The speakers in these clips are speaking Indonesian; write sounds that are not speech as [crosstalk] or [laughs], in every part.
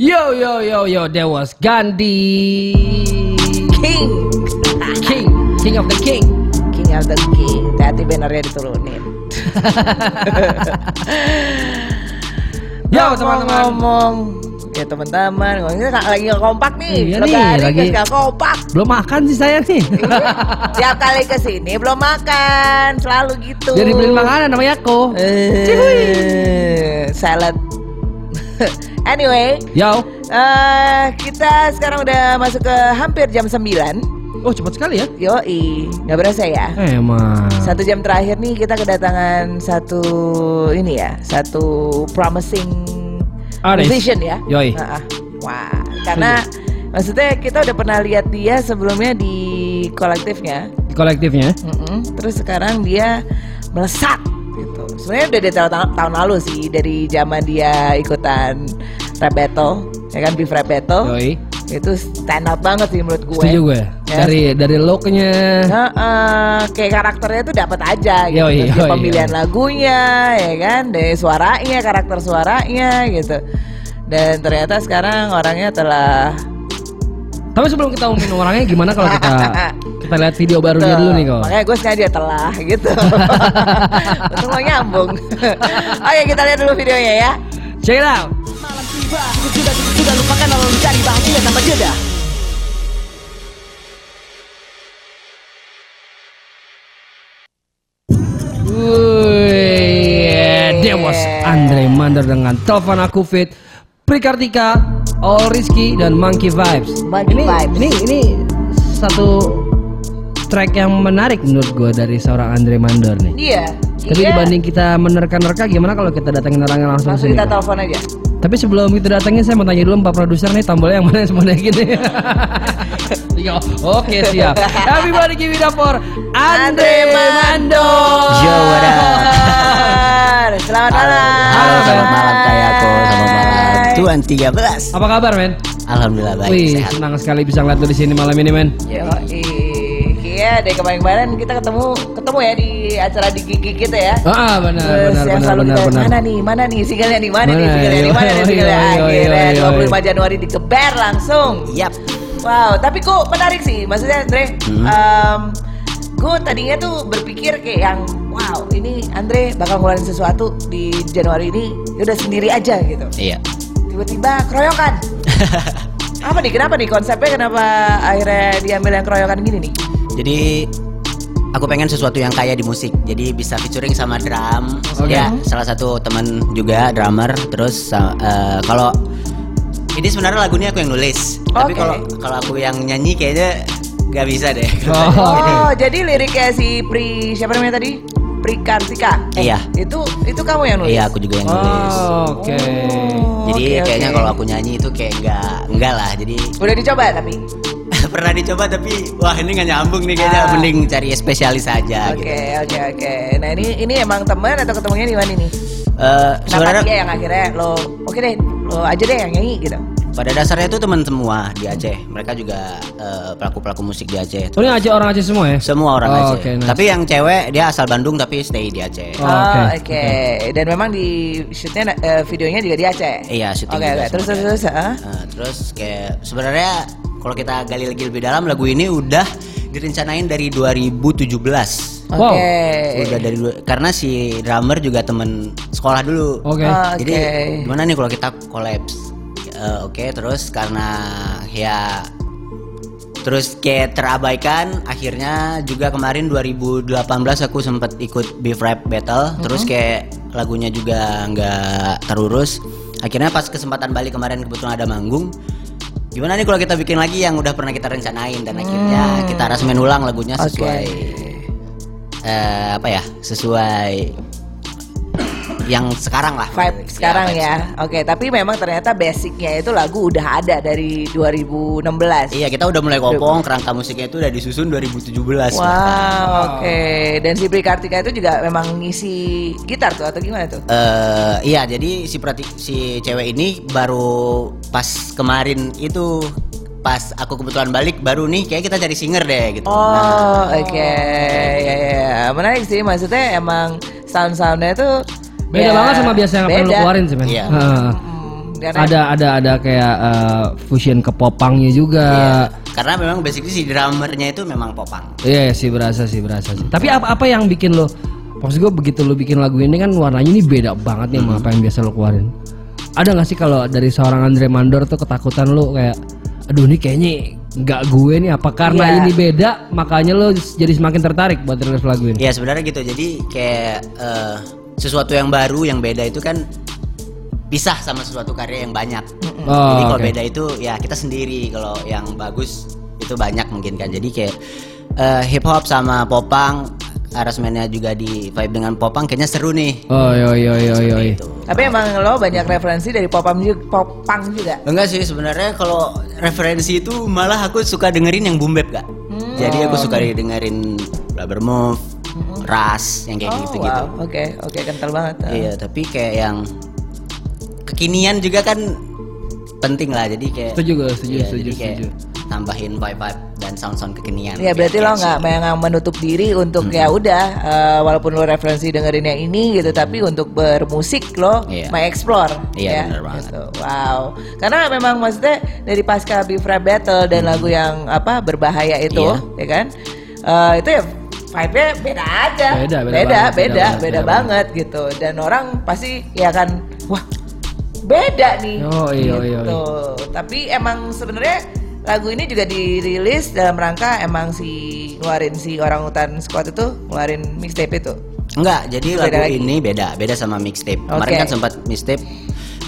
Yo yo yo yo, there was Gandhi. King. King, King of the King. King of the King. Tadi bannernya diturunin. [laughs] Yo teman-teman. ngomong Ya teman-teman. Nggak- lagi kompak nih. Iya nih, lagi- nggak kompak. Belum makan sih saya nih. Tiap kali ke sini belum makan. Selalu gitu. Jadi beliin makanan namanya aku. Eh, Salad [laughs] Anyway Yo. eh Kita sekarang udah masuk ke hampir jam 9 Oh cepat sekali ya. Yoi Nggak berasa ya Emang. Satu jam terakhir nih kita kedatangan satu ini ya, satu promising musician ya. Yoi. Ah, ah. Wah, karena maksudnya kita udah pernah lihat dia sebelumnya di kolektifnya, Di kolektifnya. Mm-mm. terus sekarang dia melesat gitu. Sebenarnya udah dari tahun, tahun lalu sih, dari zaman dia ikutan rap battle, ya kan beef rap battle, Yoi. itu stand out banget sih menurut gue. Setuju gue. Ya. Dari dari looknya. Heeh, kayak karakternya tuh dapat aja gitu. Yoi, Dari yoi, pemilihan yoi. lagunya, ya kan, dari suaranya, karakter suaranya gitu. Dan ternyata sekarang orangnya telah Tapi sebelum kita ngomongin orangnya gimana kalau kita [laughs] kita lihat video barunya dulu nih kok. Makanya gue sengaja telah gitu. [laughs] Betul mau nyambung. Oke kita lihat dulu videonya ya. Check it out. Malam tiba, sudah sudah lupakan lalu mencari bahagia tanpa jeda. Dia Andre Mander dengan telepon aku fit, Prikartika, All Rizky dan Monkey Vibes. Monkey ini, Vibes. Ini ini satu track yang menarik menurut gue dari seorang Andre Mander nih. Iya. Tapi iya. dibanding kita menerka-nerka gimana kalau kita datengin orangnya langsung langsung sini? kita telepon aja. Tapi sebelum kita datengin saya mau tanya dulu Pak produser nih tombolnya yang mana yang semuanya gini. Yo, Oke siap. Everybody give it up for Andre Mando. Yo, what up? Selamat malam. Halo, selamat Halo. malam kayak aku, selamat malam. Tuan 13. Apa kabar men? Alhamdulillah baik, Wih sehat. senang sekali bisa ngeliat lu di sini malam ini men. Yo, iya deh kemarin-kemarin kita ketemu ketemu ya di acara di gigi kita ya. Ah benar Terus benar yang benar selalu benar ditanya, benar. Mana nih, mana nih singlenya nih, mana, nih Mana? singlenya nih, mana nih singlenya Akhirnya yo, yo, yo. 25 Januari dikeber langsung Yap. Wow, tapi kok menarik sih Maksudnya Andre Hmm. em, Gue tadinya tuh berpikir kayak yang Wow, ini Andre bakal ngeluarin sesuatu di Januari ini ya Udah sendiri aja gitu Iya. Tiba-tiba keroyokan [laughs] Apa nih, kenapa nih konsepnya Kenapa akhirnya diambil yang keroyokan gini nih Jadi aku pengen sesuatu yang kaya di musik. Jadi bisa featuring sama drum. Oke. Ya, salah satu teman juga drummer. Terus eh, kalau ini sebenarnya lagunya aku yang nulis. Tapi Oke. kalau kalau aku yang nyanyi kayaknya nggak bisa deh. Oh, [laughs] Oh, jadi liriknya si Pri siapa namanya tadi? Pri Kartika. Iya. Itu itu kamu yang nulis. Iya, aku juga yang nulis. Oh, Oke. Oh, Jadi oke, kayaknya oke. kalau aku nyanyi itu kayak nggak nggak lah. Jadi udah dicoba tapi. Pernah dicoba tapi wah ini nggak nyambung nih kayaknya Ah. mending cari spesialis aja Oke, gitu. oke, oke. Nah, ini ini emang teman atau ketemunya di mana nih? Eh, Kenapa sebenarnya dia yang akhirnya lo oke deh, lo aja deh yang nyanyi gitu. pada dasarnya itu teman semua di Aceh. Mereka juga eh, pelaku-pelaku musik di Aceh. Oh ini aja orang Aceh semua ya? Semua orang Oh, Aceh. oke, nice. Tapi yang cewek dia asal Bandung tapi stay di Aceh. Oh, Oh, oke. oke, Dan memang di shootnya eh, videonya juga di Aceh. Iya, syuting Oke, oke. sama Terus terus terus. ah? Nah, terus kayak sebenarnya kalau kita gali lagi lebih dalam lagu ini udah direncanain dari 2017. Wow. Oke. Udah dari karena si drummer juga temen sekolah dulu. Oke. Oh, Jadi oke. gimana nih kalau kita collabs? Eh, Oke, terus karena ya terus kayak terabaikan, akhirnya juga kemarin 2018 aku sempat ikut Beef Rap Battle, terus kayak lagunya juga nggak terurus. Akhirnya pas kesempatan balik kemarin kebetulan ada manggung. Gimana nih kalau kita bikin lagi yang udah pernah kita rencanain dan akhirnya kita rasmen ulang lagunya sesuai eh, apa ya? Sesuai yang sekarang lah. vibe Ya, sekarang ya. Oke, tapi memang ternyata basicnya itu lagu udah ada dari 2016. Iya kita udah mulai kopong kerangka musiknya itu udah disusun 2017 Wow, oke. Dan si Pri Kartika itu juga memang ngisi gitar tuh atau gimana tuh? Eh, iya jadi si prati, si cewek ini baru pas kemarin itu pas aku kebetulan balik baru nih kayak kita cari singer deh gitu. Oh, Nah, oke. Ya, ya, ya. Menarik sih. Maksudnya emang sound-soundnya tuh Beda ya, banget sama biasa yang yang lu keluarin sih men. Iya. Heeh. Hmm, Ada ada ada kayak eh, fusion ke popangnya juga. Karena memang basically si drummernya itu memang popang. Iya sih berasa sih berasa sih. Tapi apa apa yang bikin lo? Maksud gue begitu lo bikin lagu ini kan warnanya ini beda banget nih sama apa yang biasa lo keluarin. Ada nggak sih kalau dari seorang Andre Mandor tuh ketakutan lo kayak, aduh ini kayaknya nggak gue nih apa karena Iya. ini beda makanya lo jadi semakin tertarik buat rilis lagu ini. Ya sebenarnya gitu. Jadi kayak eh, sesuatu yang baru, yang beda itu kan pisah sama sesuatu karya yang banyak. Oh, Jadi kalau oke. beda itu ya kita sendiri. Kalau yang bagus itu banyak mungkin kan. Jadi kayak eh, hip hop sama popang, arrangementnya juga di vibe dengan popang kayaknya seru nih. Oh yo yo yo yo. yo. Gitu. tapi emang lo banyak referensi dari popang juga, popang juga. Enggak sih sebenarnya kalau referensi itu malah aku suka dengerin yang boom bap gak. Jadi aku suka dengerin Rubber Move, Ras yang kayak Oh, gitu-gitu. wow. Oke, oke kental banget. Iya, tapi kayak yang kekinian juga kan penting lah. Jadi kayak Setuju gue, setuju, Iya, setuju, setuju. tambahin vibe-vibe dan sound-sound kekinian. Ya berarti lo nggak memang menutup diri untuk ya udah eh, walaupun lo referensi dengerin yang ini gitu tapi untuk bermusik lo Iya. mengeksplor Iya, ya. bener banget. gitu. Wow. Karena memang maksudnya dari pasca Bifra Battle dan lagu yang apa berbahaya itu Iya. ya kan. Eh, itu ya vibe-nya beda aja. Beda, beda beda, banget, beda, beda beda, banget, beda banget gitu. Dan orang pasti ya kan wah beda nih. Oh, iya, iya, gitu. Tapi emang sebenarnya lagu ini juga dirilis dalam rangka emang si ngeluarin si orang hutan squad itu ngeluarin mixtape itu. Enggak, jadi Beda lagu lagi. ini beda, beda sama mixtape. Kemarin Oke. kan sempat mixtape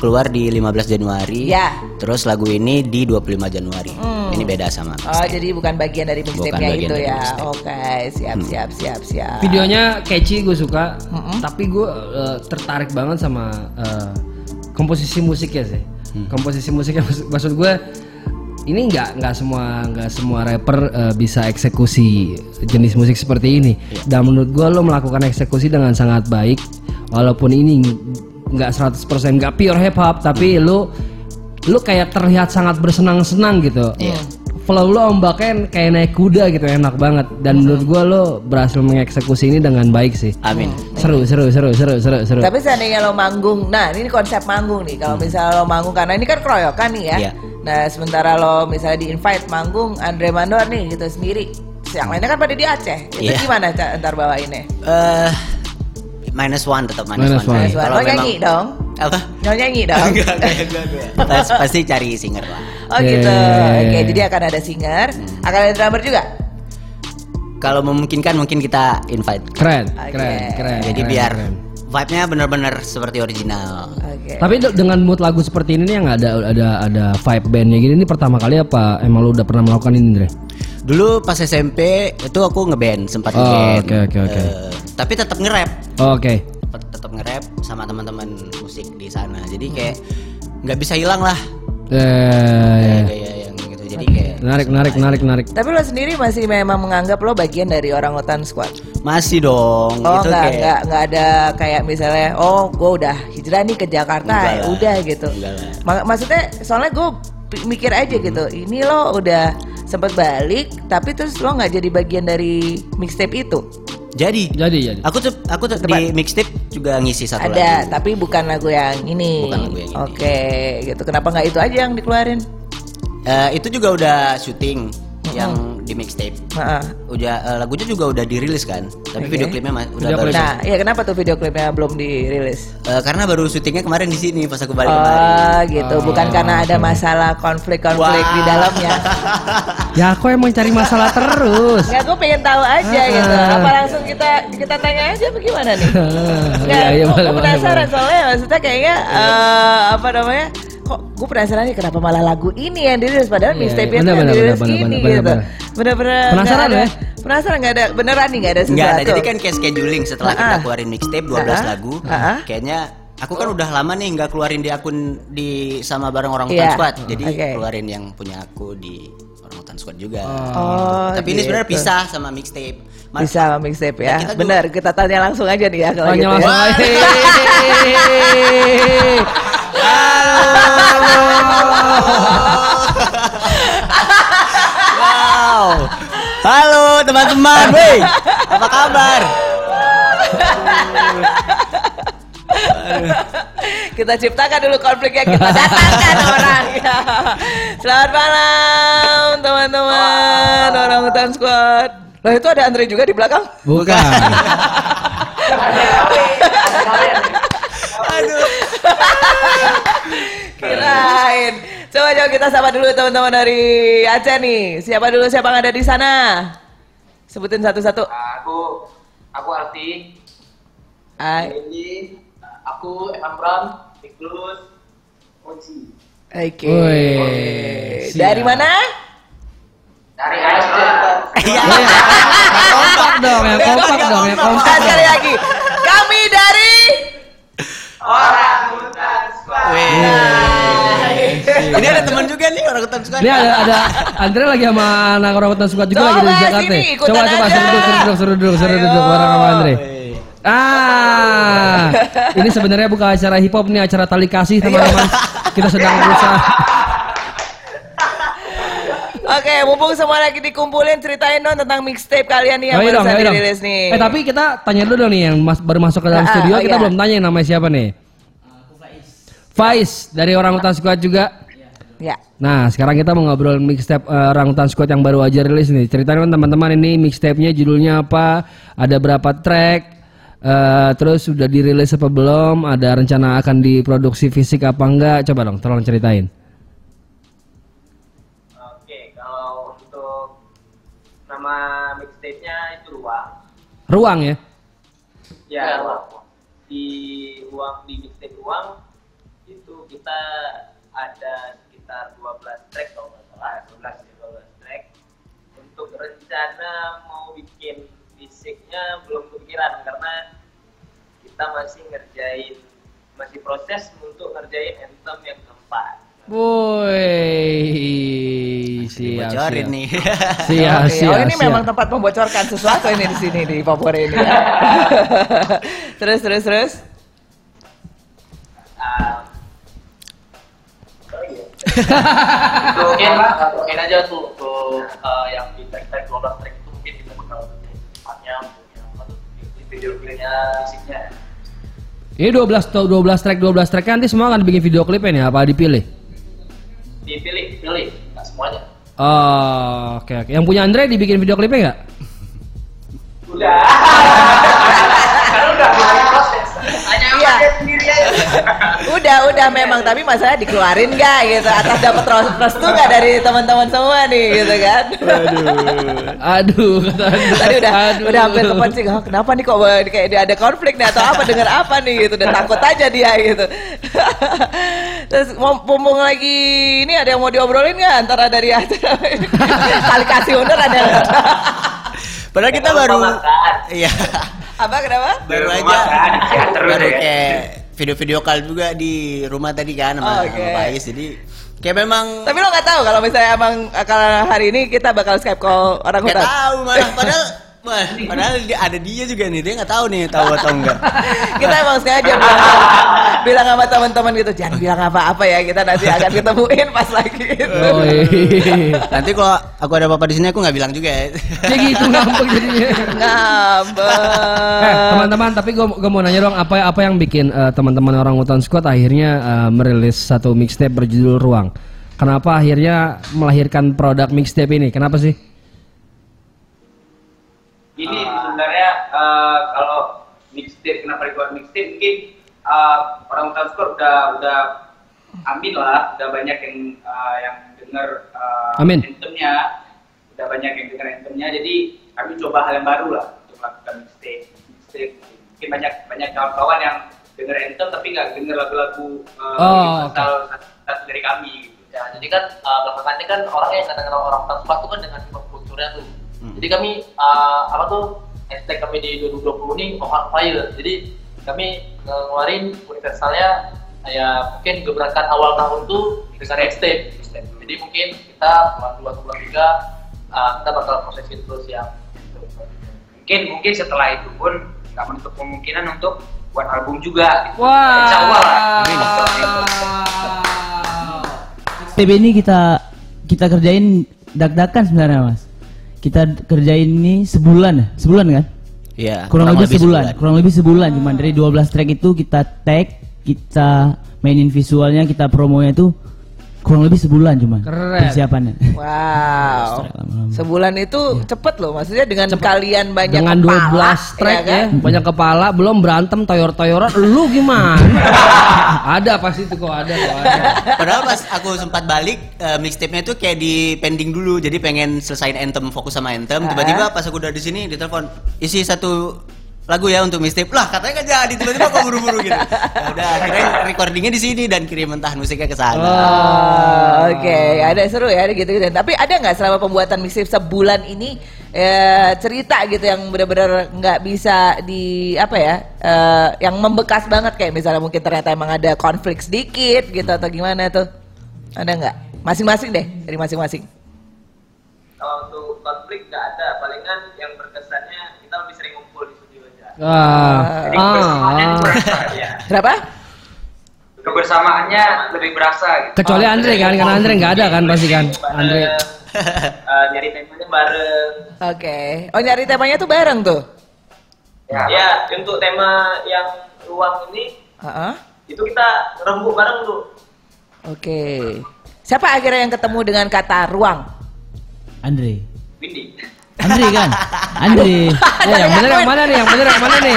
keluar di 15 Januari. Ya. Terus lagu ini di 25 Januari. Hmm. Ini beda sama Oh, mixtape. jadi bukan bagian dari mixtape-nya itu ya. mixtape. Oke, siap siap siap siap. Videonya catchy gue suka, tapi gue eh, tertarik banget sama eh, komposisi musiknya sih. Komposisi musiknya maksud, maksud gue ini nggak nggak semua nggak semua rapper eh, bisa eksekusi jenis musik seperti ini. Dan menurut gue lo melakukan eksekusi dengan sangat baik, walaupun ini nggak 100% nggak pure hip hop, tapi lo lo kayak terlihat sangat bersenang-senang gitu. Iya. Flow lo ombaknya kayak naik kuda gitu enak banget dan menurut gua lo berhasil mengeksekusi ini dengan baik sih. Amin. Seru seru seru seru seru seru. Tapi seandainya lo manggung, nah ini konsep manggung nih. Kalau misalnya lo manggung karena ini kan keroyokan nih ya. Iya. Nah sementara lo misalnya di invite manggung Andre Mandor nih gitu sendiri. Yang lainnya kan pada di Aceh. Itu Iya. gimana ntar bawainnya? Eh minus one tetap minus, Minus one. one. Mas, Kalau lo nyanyi dong. Apa? Lo nyanyi [laughs] dong. Enggak, enggak, enggak, enggak. Pas- Pasti cari singer lah. Oh Iya, gitu. Oke, iya. jadi akan ada singer, akan ada drummer juga. Kalau memungkinkan mungkin kita invite. keren Oke. keren keren. Jadi keren, biar keren. vibe-nya benar-benar seperti original. Oke. Tapi de- dengan mood lagu seperti ini nih yang ada ada ada vibe bandnya gini ini pertama kali apa emang lo udah pernah melakukan ini Dre? Dulu pas SMP itu aku ngeband, sempat Oh, ngeband. oke, oke, oke. Eh, tapi tetap nge-rap. Oh, Oke. Tetap- Tetap nge-rap sama teman-teman musik di sana. Jadi kayak nggak bisa hilang lah Eh, gaya yang gitu. Jadi kayak menarik menarik menarik menarik. Tapi lo sendiri masih memang menganggap lo bagian dari orang hutan squad. masih dong. Oh nggak kayak nggak nggak ada kayak misalnya oh gue udah hijrah nih ke Jakarta ya udah gitu. Enggak lah. Ma- maksudnya soalnya gue mikir aja gitu ini lo udah sempat balik tapi terus lo nggak jadi bagian dari mixtape itu jadi Jadi jadi. aku tuh aku tuh di mixtape juga ngisi satu ada lagu. tapi bukan lagu yang ini. Bukan lagu yang ini. Oke gitu kenapa nggak itu aja yang dikeluarin? Eh, itu juga udah syuting yang di mixtape. Heeh. Udah eh, lagunya juga udah dirilis kan. Tapi Oke. video klipnya ma- udah Video baru. klip. Nah, ya kenapa tuh video klipnya belum dirilis? Eh, karena baru syutingnya kemarin di sini pas aku balik kemarin. Oh, gitu. Bukan karena ada masalah konflik-konflik di Wah. dalamnya. [laughs] Ya aku emang cari masalah terus. Nggak, gue pengen tahu aja gitu. Apa langsung kita kita tanya aja bagaimana nih? Nggak, Iya, iya, gue boleh, boleh, penasaran soalnya maksudnya kayaknya eh, apa namanya? Kok gue penasaran nih kenapa malah lagu ini yang dirilis padahal Iya, mixtape itu benar, yang benar, dirilis benar, gini benar, gitu. benar. Bener-bener Penasaran nggak ada- ya? Penasaran nggak ada beneran nih nggak ada sesuatu. Enggak, jadi kan kayak scheduling setelah kita Ah. keluarin mixtape 12 Ah. lagu. Ah. Kayaknya aku kan udah lama nih nggak keluarin di akun di sama bareng orang. Hutan Squad. Jadi Oke. keluarin yang punya aku di orang Hutan Squad juga. Oh, Tapi ini sebenarnya gitu. pisah sama mixtape. Ma- Bisa sama mixtape ya. Ya, kita Bener, kita tanya langsung aja nih ya kalau Tanya gitu. ya. langsung aja. [laughs] Wow. Halo teman-teman, wey. Apa kabar? kita ciptakan dulu konfliknya kita datangkan orang ya. Selamat malam teman-teman orang hutan squad. Lah itu ada Andre juga di belakang. Bukan. Aduh. [laughs] Kirain. Coba coba kita sapa dulu teman-teman dari Aceh nih. Siapa dulu siapa yang ada di sana? Sebutin satu-satu. aku aku Arti Hai. ini aku Evan Brown Iklus Oji Oke. Siap. Dari mana? dari ASD Iya. kompak dong, yang kompak dong, yang kompak Ah, dong. sekali lagi. Kami dari orang hutan squad Ini ada teman juga nih orang hutan suka. Ini ada ada Andre lagi sama anak orang hutan suka juga lagi dari sini, Jakarta. Coba coba suruh duduk, suruh duduk, suruh duduk, suruh duduk bareng sama Andre. Ah, ini sebenarnya bukan acara hip hop, ini acara tali kasih teman-teman. Kita sedang berusaha. Oke, mumpung semua lagi dikumpulin ceritain dong tentang mixtape kalian nih yang barusan ayo dong. dirilis nih. Eh tapi kita tanya dulu dong nih yang mas, baru masuk ke dalam Ah, studio, oh kita iya. belum tanya yang namanya siapa nih. Faiz dari orang hutan squad juga. Ya. Nah, sekarang kita mau ngobrol mixtape eh, orang hutan squad yang baru aja rilis nih. Ceritain dong teman-teman ini mixtape-nya judulnya apa, ada berapa track, eh, terus sudah dirilis apa belum, ada rencana akan diproduksi fisik apa enggak? Coba dong, tolong ceritain. Ruang ya. ya di ruang di mixtape ruang itu kita ada sekitar 12 track kalau nggak salah 12 ya 12 track untuk rencana mau bikin fisiknya belum kepikiran karena kita masih ngerjain masih proses untuk ngerjain anthem yang keempat Woi, siap, Bocorin siap. nih. Siap, Oke, siap, [laughs] oh ini siap. memang tempat membocorkan sesuatu ini di sini di Papua ini. ya. [laughs] terus terus terus. Ah, oh iya. mungkin mungkin aja tuh untuk eh, yang di track track 12 track itu mungkin kita bakal tempatnya punya video klipnya musiknya Ini 12 to- 12 track 12 track kan nanti semua akan bikin video klipnya nih apa dipilih? Dipilih pilih nggak semuanya Oh, oke oke. Yang punya Andre dibikin video klipnya nggak? udah [laughs] Udah udah memang tapi masalah dikeluarin nggak gitu atas dapat res- restu nggak dari teman-teman semua nih gitu kan. Aduh, Andre. Tadi udah Aduh. udah hampir kepancing, "Hah, kenapa nih kok kayak ada konflik nih atau apa dengar apa nih gitu dan takut aja dia gitu. [laughs] Terus mau mumpung lagi ini ada yang mau diobrolin nggak antara dari acara kali kasih bener ada yang- Padahal kita baru. Iya. apa kenapa? Baru aja. ya, baru ya. kayak video-video call juga di rumah tadi kan Oh, sama, oke. sama Faiz. Jadi kayak memang Tapi lo nggak tahu kalau misalnya emang kalau hari ini kita bakal Skype call orang nggak hutan. tahu malah [laughs] padahal Wah, padahal dia ada dia juga nih, dia nggak tahu nih tahu atau enggak. [laughs] kita emang sengaja bilang, bilang sama teman-teman gitu jangan bilang apa-apa ya kita nanti akan ketemuin pas lagi itu. Oh, iya. Nanti kalau aku ada apa-apa di sini aku nggak bilang juga ya. Kayak gitu ngambek jadinya. Ngambek. Eh, teman-teman, tapi gue mau nanya dong apa apa yang bikin eh, teman-teman orang hutan squad akhirnya eh, merilis satu mixtape berjudul Ruang. Kenapa akhirnya melahirkan produk mixtape ini? Kenapa sih? Ini sebenarnya eh, kalau mixtape kenapa dibuat mixtape mungkin eh, orang skor udah udah amin lah, udah banyak yang eh, yang dengar Amin. anthemnya, udah banyak yang dengar anthemnya. Jadi kami coba hal yang baru lah untuk melakukan mixtape. Mixtape mungkin banyak banyak kawan-kawan yang dengar anthem tapi nggak dengar lagu-lagu eh, Oh, asal asal dari kami. Gitu. Ya, jadi kan uh, belakangan ini kan orangnya yang kadang-kadang orang tanpa itu kan dengan kulturnya tuh. Jadi kami uh, apa tuh hashtag kami di 2020 ini on fire. Jadi kami uh, ngeluarin universalnya ya mungkin gebrakan awal tahun tuh dengan mixtape. mixtape. Jadi mungkin kita bulan dua atau bulan tiga uh, kita bakal prosesin terus yang mungkin mungkin setelah itu pun nggak menutup kemungkinan untuk buat album juga gitu. Wah. Insya Allah lah. TB ini kita kita kerjain dak-dakan sebenarnya mas. Kita kerjain ini sebulan ya, sebulan kan? Iya. Kurang, lebih sebulan. kurang lebih sebulan. Cuman dari 12 track itu kita tag, kita mainin visualnya, kita promonya itu kurang lebih sebulan cuma Keren. persiapannya. [laughs] Wow. Sebulan itu cepet loh, maksudnya dengan kalian banyak Dengan kepala, 12 track ya, kan? banyak kepala, belum berantem toyor-toyoran, lu gimana? [laughs] ada pasti itu kok ada kok ada. Padahal pas aku sempat balik eh, mixtape-nya tuh kayak di pending dulu, jadi pengen selesain anthem, fokus sama anthem. Tiba-tiba pas aku udah di sini ditelepon, isi satu lagu ya untuk mixtape. Lah katanya kan jadi tiba-tiba kok buru-buru gitu. Ya udah [laughs] akhirnya recordingnya di sini dan kirim mentah musiknya ke sana. Oh, Oke, ada seru ya gitu gitu. Tapi ada nggak selama pembuatan mixtape sebulan ini eh, cerita gitu yang benar-benar nggak bisa di apa ya, eh, yang membekas banget kayak misalnya mungkin ternyata emang ada konflik sedikit gitu atau gimana tuh? Ada nggak? Masing-masing deh dari masing-masing. Kalau untuk konflik nggak ada, palingan yang berkesannya kita lebih sering ngumpul di studio aja. Ah, Jadi ah, kebersamaannya ah. berasa ya. Berapa? Kebersamaannya lebih berasa gitu. Kecuali Andre kan, karena Andre nggak ada kan pasti kan. Andre. Eh, nyari temanya bareng. Oke. Oh nyari temanya tuh bareng tuh. Ya. ya, untuk tema yang ruang ini Heeh. itu kita rembuk bareng tuh. Oke. Siapa akhirnya yang ketemu dengan kata ruang? Andre. Windy. Andre kan? Andre. Ya, [laughs] yang bener yang mana nih? Yang bener yang mana nih?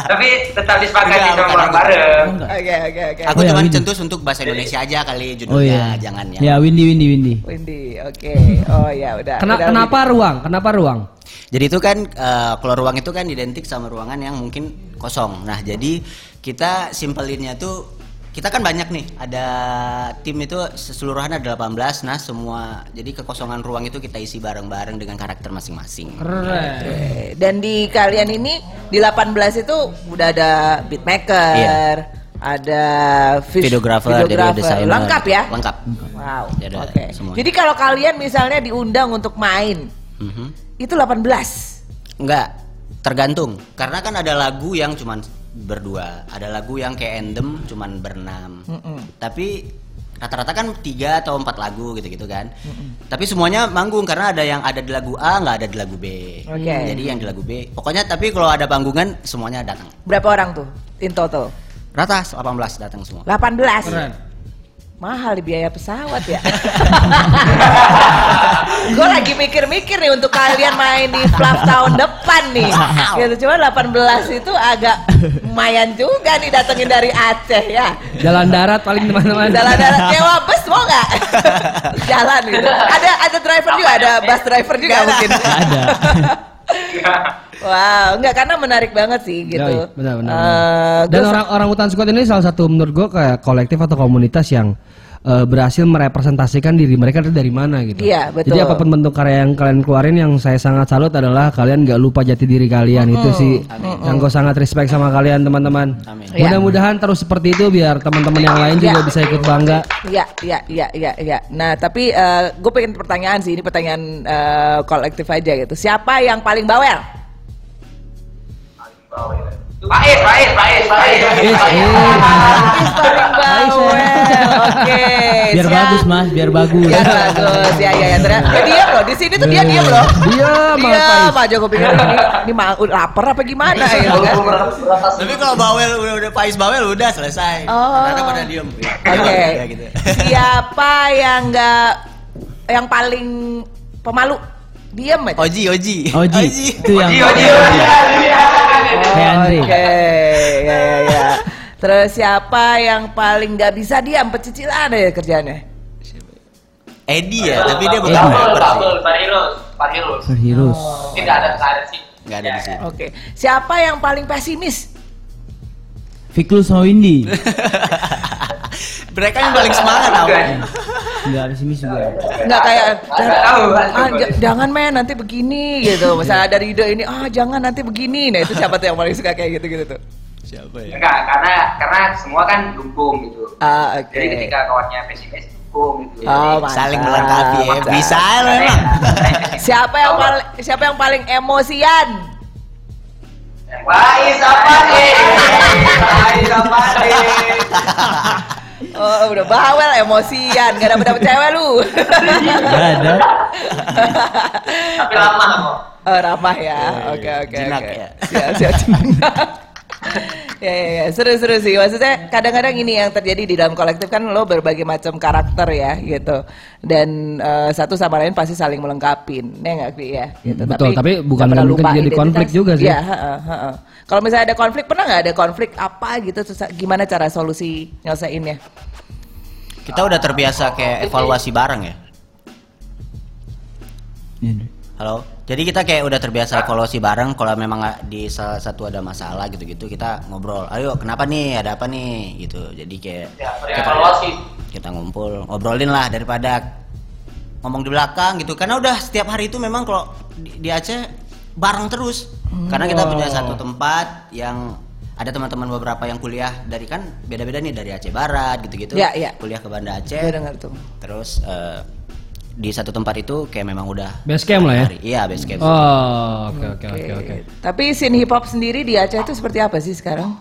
Tapi tetap disepakati sama bukan bareng. Oke oke oke. Aku Oh, ya, cuma Windy. centus untuk bahasa Indonesia aja kali judulnya, Oh iya. jangan ya. Ya Windy Windy Windy. Windy, oke. [laughs] Oh ya udah. Kena, udah, kenapa ruang? Kenapa ruang? Jadi itu kan eh, kalau ruang itu kan identik sama ruangan yang mungkin kosong. Nah, jadi kita simpelinnya tuh kita kan banyak nih. Ada tim itu keseluruhan ada 18. Nah, semua jadi kekosongan ruang itu kita isi bareng-bareng dengan karakter masing-masing. Keren. Oke. Dan di kalian ini di 18 itu udah ada beatmaker, Iya. ada vis- Videographer, jadi videographer. desainer. lengkap ya? Lengkap. Wow. Jadi semuanya. Jadi kalau kalian misalnya diundang untuk main, Mhm. itu 18. Enggak, tergantung. Karena kan ada lagu yang cuman berdua, ada lagu yang kayak endem cuman berenam. Tapi rata-rata kan tiga atau empat lagu gitu-gitu kan. Tapi semuanya manggung karena ada yang ada di lagu A nggak ada di lagu B. Oke. Jadi yang di lagu B, pokoknya tapi kalau ada panggungan semuanya datang. Berapa orang tuh in total? Rata 18 datang semua. 18. Keren. Mahal di biaya pesawat ya. [laughs] Gue lagi mikir-mikir nih untuk kalian main di Fluff tahun depan nih. [laughs] Gitu cuma 18 itu agak lumayan juga nih datengin dari Aceh ya. Jalan darat paling teman-teman. Jalan darat nyewa bus mau nggak? [laughs] Jalan gitu. Ada ada driver juga, ada bus driver juga mungkin. Ada. [laughs] Wow, enggak karena menarik banget sih gitu. Yoi, benar benar. Eh, benar. Dan gua- orang orang hutan squad ini salah satu menurut gua kayak kolektif atau komunitas yang eh, berhasil merepresentasikan diri mereka itu dari mana gitu. Iya, betul. Jadi apa pun bentuk karya yang kalian keluarin yang saya sangat salut adalah kalian gak lupa jati diri kalian itu sih yang gue sangat respect sama kalian teman-teman. Amin. Iya. Mudah-mudahan terus seperti itu biar teman-teman yang lain juga Iya. bisa ikut bangga. Iya, iya, iya, iya, iya. Nah, tapi gue pengen pertanyaan sih, ini pertanyaan eh, kolektif aja gitu. Siapa yang paling bawel? Faiz, Faiz, Faiz, Faiz. Is paling bawel. Oke. Biar siap. bagus mas, biar bagus. Biar bagus. Ya, ya, ya. Ternyata dia diam loh. Di sini tuh dia diam loh. Diam, Diam Faiz. aja gue pikir ini, ini ma- lapar apa gimana ya kan? Tapi kalau bawel udah udah Pais bawel udah selesai. Oh. Karena pada diem. Oke. Udah gitu. Siapa yang enggak yang paling pemalu? Diam aja. Oji, Oji. Oji, itu yang Oji, Oji, Oji. Andre. Oke, ya ya ya. Terus siapa yang paling nggak bisa diam pecicilan ya kerjanya? Edi ya, tapi dia bukan rapper sih. Parhirus, Parhirus. Serius. Tidak ada, tidak ada sih. Nggak ada di sini. Oke. Siapa yang paling pesimis? Fiklus sama Windy. [laughs] Mereka yang paling semangat tau. Enggak ada sini juga. Nggak kayak Nggak ah, jangan men nanti begini gitu. Misalnya dari ide ini ah jangan nanti begini. Nah itu siapa tuh yang paling suka kayak gitu-gitu tuh? Siapa ya? Enggak, karena karena semua kan dukung gitu. Ah oke. Jadi ketika kawannya pesimis dukung gitu. Oh. Saling melengkapi ya. Bisa lo emang. [laughs] Siapa yang paling siapa yang paling emosian? Faiz apa nih? Faiz apa nih? Oh udah bawel emosian, gak dapet dapet cewek lu. Enggak ada. Tapi lama kok. Oh ramah ya, oke oke Jinak oke. ya. Siap siap jinak. [laughs] ya, ya, ya, seru-seru sih. Maksudnya kadang-kadang ini yang terjadi di dalam kolektif kan lo berbagai macam karakter ya gitu. Dan eh, satu sama lain pasti saling melengkapi, ya nggak Kwi, ya? Gitu. Betul, tapi bukan nggak pernah mungkin jadi konflik juga sih. Iya, heeh, heeh. Kalau misalnya ada konflik, pernah nggak ada konflik apa gitu? Terus gimana cara solusi nyelesainnya? Kita udah terbiasa kayak evaluasi bareng ya. Iya. Halo. Jadi kita kayak udah terbiasa evaluasi bareng kalau memang di salah satu ada masalah gitu-gitu kita ngobrol. Ayo, kenapa nih? Ada apa nih? Gitu. Jadi kayak Ya, evaluasi. kita ngumpul, ngobrolin lah daripada ngomong di belakang gitu. Karena udah setiap hari itu memang kalau di, di Aceh bareng terus. Karena kita punya satu tempat yang ada teman-teman beberapa yang kuliah dari kan beda-beda nih dari Aceh Barat gitu-gitu. Ya, ya. Kuliah ke Banda Aceh. Gue dengar tuh. Terus eh, di satu tempat itu kayak memang udah Base camp lah ya. hari- Iya, base camp. Oh, oke oke oke oke. Tapi scene hip hop sendiri di Aceh itu seperti apa sih sekarang?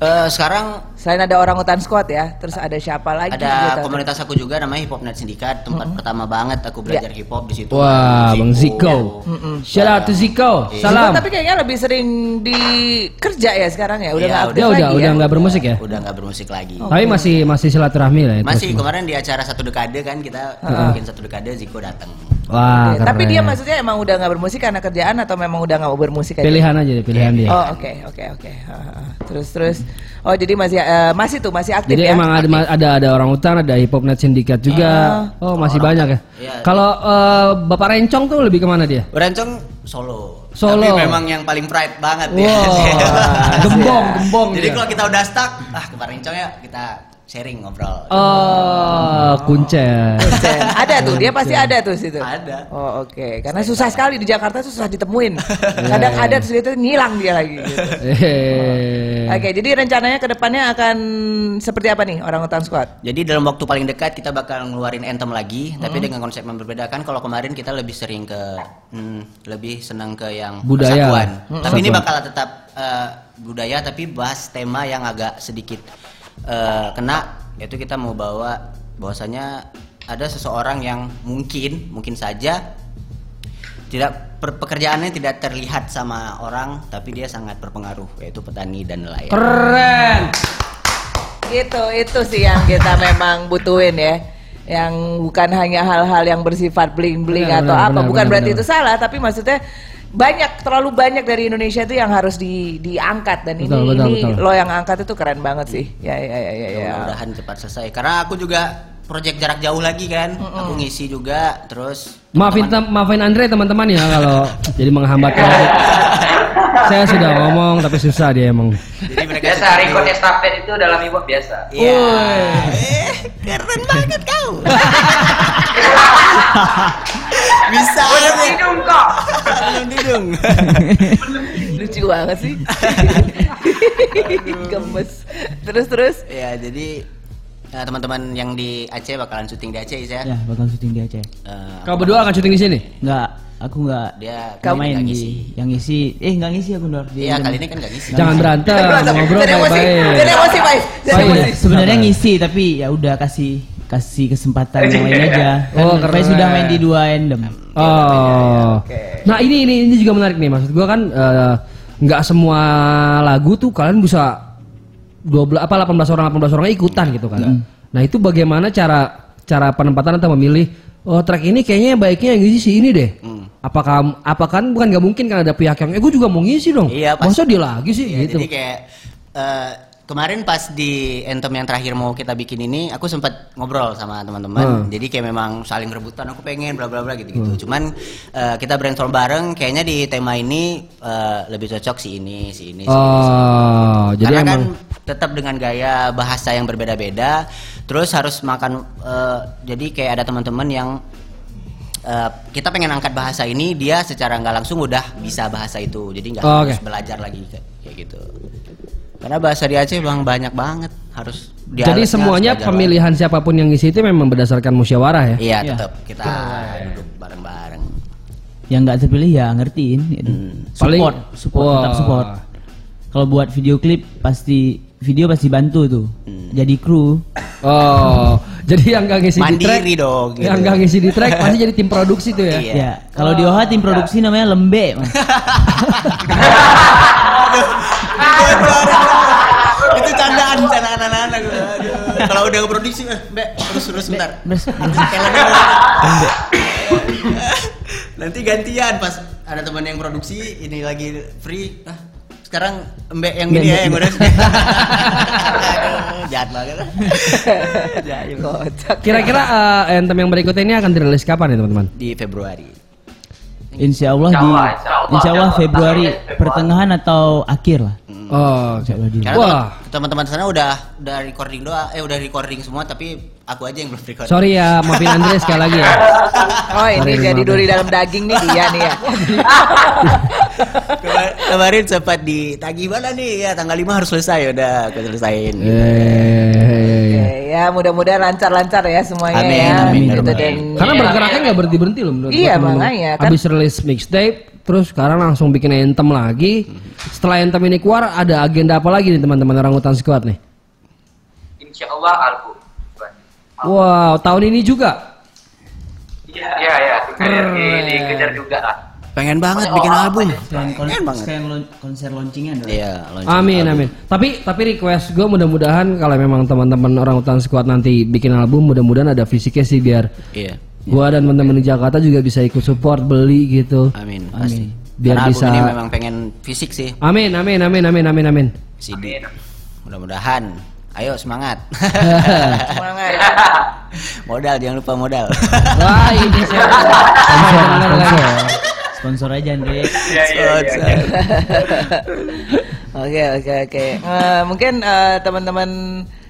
Eh, sekarang Selain ada orang hutan squad ya, terus ada siapa lagi? ada gitu? komunitas aku juga namanya Hip Hop Net Syndikat, tempat pertama banget aku belajar hip hop di situ. Wah, Bang Ziko. Shout out to Ziko. Iya. Salam. Tapi kayaknya lebih sering di kerja ya sekarang ya, udah nggak aktif Dia lagi udah ya. udah nggak bermusik ya? Udah nggak bermusik lagi. Tapi masih masih silaturahmi lah ya. Masih kemarin di acara satu dekade kan kita bikin satu dekade Ziko datang. Wah, Oke, Tapi dia maksudnya emang udah nggak bermusik karena kerjaan atau memang udah nggak mau bermusik aja? pilihan aja deh, pilihan dia. Oh oke oke oke. Ha, ha, ha. Terus terus. Oh jadi masih eh, masih tuh masih aktif Jadi ya? emang ada ada ada orang hutan, ada hip hop net syndikat juga. Oh, masih banyak ya. Iya. Kalau eh, Bapak Rencong tuh lebih ke mana dia? Berencong solo. Solo. Tapi memang yang paling pride banget Wow, ya. [laughs] gembong, gembong Jadi kalau kita udah stuck, ah ke Berencong ya kita sharing ngobrol. Oh, kuncen. Kuncen. ada tuh, dia pasti ada tuh situ. Ada. Oh oke, karena susah sekali di Jakarta tuh susah ditemuin. [laughs] Kadang ada terus itu ngilang dia lagi. Gitu. Eh. Oke, jadi rencananya ke depannya akan seperti apa nih orang hutan squad? Jadi dalam waktu paling dekat kita bakal ngeluarin anthem lagi, tapi dengan konsep yang berbeda kan. Kalau kemarin kita lebih sering ke, hmm, lebih senang ke yang Budaya. persatuan. Hmm. Tapi ini bakal tetap eh, budaya, tapi bahas tema yang agak sedikit eh, kena. Yaitu kita mau bawa bahwasanya ada seseorang yang mungkin, mungkin saja tidak per- pekerjaannya tidak terlihat sama orang, tapi dia sangat berpengaruh, yaitu petani dan nelayan. Keren. Itu itu sih yang kita memang butuhin ya. Yang bukan hanya hal-hal yang bersifat bling-bling atau benar, apa, benar, bukan benar, berarti benar. itu salah, tapi maksudnya banyak terlalu banyak dari Indonesia itu yang harus di, diangkat dan Betul, ini betul, ini betul. lo yang angkat itu keren banget sih. Ya ya ya ya. ya. mudah-mudahan cepat selesai karena aku juga proyek jarak jauh lagi kan aku ngisi juga terus Maafin tem- maafin Andre teman-teman ya kalau [laughs] jadi menghambat. [laughs] Saya sudah ngomong tapi susah dia emang. jadi mereka Biasa record estafet itu dalam hop biasa. Iya. Eh, keren banget kau. [laughs] Bisa. Belum hidung kok. Belum hidung. [laughs] Lucu banget sih. Gemes. Terus terus. ya jadi nah, teman-teman yang di Aceh bakalan syuting di Aceh ya. Ya, bakal syuting di Aceh. Eh, Kau berdua akan syuting di sini? Enggak, aku enggak dia Kau main di ngisi. yang ngisi. Eh, enggak ngisi aku. Di Iya kali ini kan nggak ngisi. Jangan berantem, ngobrol Jadi emosi, jadi baik-baik. emosi, Baik. Sebenarnya ngisi tapi ya udah kasih kasih kesempatan yang lain aja. [laughs] Kan Oh, Pai keren. sudah main di dua endem. Oh. Nah ini ini ini juga menarik nih maksud gua kan eh, nggak semua lagu tuh kalian bisa 12 apa 18 orang 18 orang ikutan gitu kan. Nah itu bagaimana cara cara penempatan atau memilih oh track ini kayaknya baiknya yang ngisi si ini deh. Apakah apakah kan bukan nggak mungkin kan ada pihak yang eh gue juga mau ngisi dong. Iya, pas- Masa dia lagi sih Iya, gitu. Jadi kayak eh, kemarin pas di anthem yang terakhir mau kita bikin ini, aku sempat ngobrol sama teman-teman. Hmm. Jadi kayak memang saling rebutan, aku pengen bla bla bla gitu-gitu. Cuman eh, kita brainstorm bareng, kayaknya di tema ini eh, lebih cocok si ini, si ini, si ini. si ini. Oh, jadi Karena emang kan tetap dengan gaya bahasa yang berbeda-beda, terus harus makan. eh, jadi kayak ada teman-teman yang eh, kita pengen angkat bahasa ini, dia secara nggak langsung udah bisa bahasa itu, jadi nggak Oh, harus oke. belajar lagi kayak, kayak gitu. Karena bahasa di Aceh bang banyak banget, harus. jadi semuanya harus pemilihan siapa pun yang ngisi itu memang berdasarkan musyawarah ya. Iya Iya. tetap kita duduk bareng-bareng. Yang nggak terpilih ya ngertiin gitu. Paling- Support, support, tetap Wah. support. Kalau buat video klip pasti video pasti bantu tuh. Jadi kru. Oh, [laughs] jadi yang gak ngisi di Mandiri track, dong, gitu. yang gak ngisi di track pasti jadi tim produksi tuh ya. Iya. Ya, kalau di OHA tim produksi namanya Lembe. Mas. [laughs] Kalau udah produksi, eh, Mbak, terus terus bentar. Terus, Nanti gantian pas ada teman yang produksi ini lagi free. Ah, sekarang Mbak yang Mbak, ini ya yang udah. Jahat banget. Jahat. Kocak. Kira-kira anthem yang berikutnya ini akan dirilis kapan ya teman-teman? Di Februari. Insya Allah di insya Allah. Februari pertengahan atau akhir lah. Oh, Insya Allah di. Wah. Teman- teman-teman sana udah udah recording doa, eh udah recording semua tapi aku aja yang belum recording. sorry ya, maafin Andre sekali lagi ya. [laughs] Oh ini Sorry, jadi duri dalam daging nih dia nih ya. Kemar- kemarin sempat ditagih mana nih ya tanggal 5 harus selesai udah aku selesain. Eh, Oke, ya mudah-mudahan lancar-lancar ya semuanya Amin, ya. amin, Gitu, amin. dan Karena bergeraknya nggak berhenti berhenti loh menurut Iya, makanya, kan. Habis rilis mixtape, terus sekarang langsung bikin anthem lagi. Setelah anthem ini keluar, ada agenda apa lagi nih teman-teman orang hutan squad nih? Insya Allah album. Wow, tahun ini juga. Iya, iya, iya. Dikejar, di- dikejar juga lah. Pengen banget Pokoknya bikin orang album. Kon- Pengen banget. sekalian lon- konser launchingnya dong. Iya, launching Amin, album. amin. Tapi tapi request gue mudah-mudahan kalau memang teman-teman orang hutan squad nanti bikin album, mudah-mudahan ada fisiknya sih biar Iya. gua dan teman-teman di Jakarta juga bisa ikut support beli gitu. Amin, pasti. Biar Karena album bisa- ini memang pengen fisik sih, Amin, amin, amin, amin, amin, amin. CD. Mudah-mudahan. Ayo semangat. semangat. [laughs] modal jangan lupa modal. Wah, ini saya [laughs] sponsor, aja Andre. Iya, iya, iya. [laughs] Oke oke oke. Eh, mungkin eh, teman-teman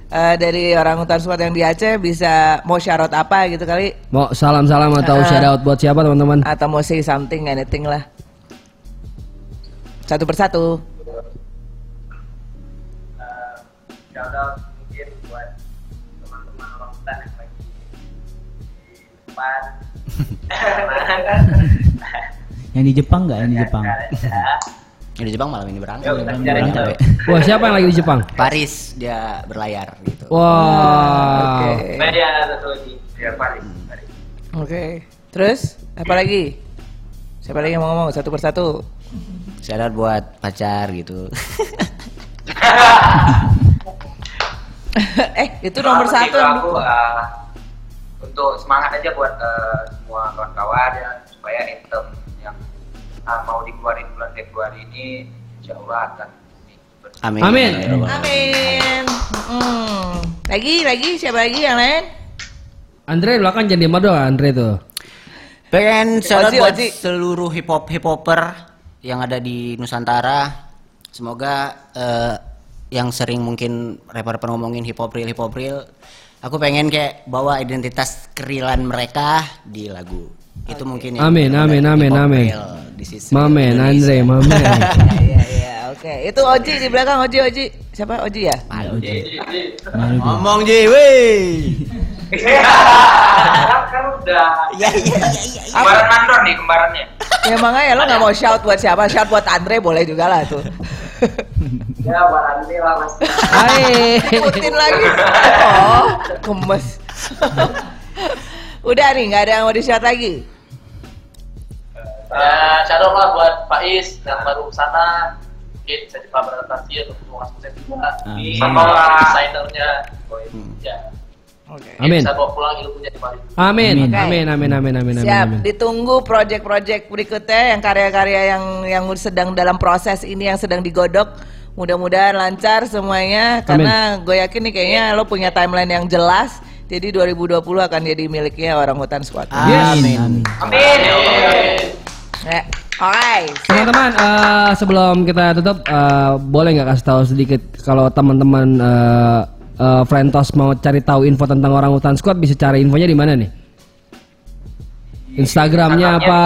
eh, dari orang hutan squad yang di Aceh bisa mau syarat apa gitu kali Mau salam-salam atau Ah. shout out buat siapa teman-teman? atau mau say something anything lah. Satu persatu. Shout out mungkin buat teman-teman orang hutan yang lagi di depan [laughs] Yang di Jepang nggak? Yang di Jepang. Yang di Jepang malam ini berangkat. Malam ini berangkat, ya. Wah, siapa yang lagi di Jepang? Paris dia berlayar gitu. Wah. Oke. media satu lagi ya Paris Oke. Terus apa lagi? Siapa lagi yang mau ngomong satu persatu? Syarat buat pacar gitu. [laughs] eh itu nomor Kalau satu. gitu aku eh, untuk semangat aja buat eh, semua kawan-kawan ya supaya item yang eh, mau dikeluarin bulan Februari ini insya Allah akan Amin. Amin. Ya. Amin. Hmm. Lagi lagi siapa lagi yang lain? Andre lu kan jadi modal Andre tuh. Pengen Oji, buat seluruh hip hop hip hopper yang ada di Nusantara. Semoga eh, yang sering mungkin rapper-rapper ngomongin hip hop real hip hop real, aku pengen kayak bawa identitas kerilan mereka di lagu. Itu mungkin yang Amin, amin, amin, amin. Mamen. Andre, [laughs] mamen. Iya iya oke. Itu Oji di belakang Oji Oji. Siapa Oji ya? Malu, Ji. Jadi, jadi, Malu dia. Ngomong Ji, wey. kan, udah Iya iya iya iya. kembaran mandor nih kembarannya Ya makanya lo nggak mau shout buat siapa? Shout buat Andre boleh juga lah tuh. [laughs] ya Andi lah mas Hai. Putin lagi. Oh, gemes. Udah nih, nggak ada yang mau di shout lagi. Ya, shadow lah buat Faiz yang baru sana. Mungkin bisa cepat beradaptasi atau ketemu Mas Buset juga. Amin. Sama desainernya. Ya. Oke. Amin. Bisa bawa pulang ilmunya di Bali. Amin. Amin. Amin, amin, amin, amin, amin. Siap, amin. ditunggu project-project berikutnya yang karya-karya yang yang sedang dalam proses ini yang sedang digodok. Mudah-mudahan lancar semuanya karena gue yakin nih kayaknya lo punya timeline yang jelas. Jadi 2020 akan jadi miliknya orang hutan squad. Yes. Amin. amin ya Ya, alright. Teman-teman, eh, sebelum kita tutup, eh, boleh nggak kasih tahu sedikit kalau teman-teman eh, eh, Frentos mau cari tahu info tentang orang hutan squad bisa cari infonya di mana nih? Instagramnya apa?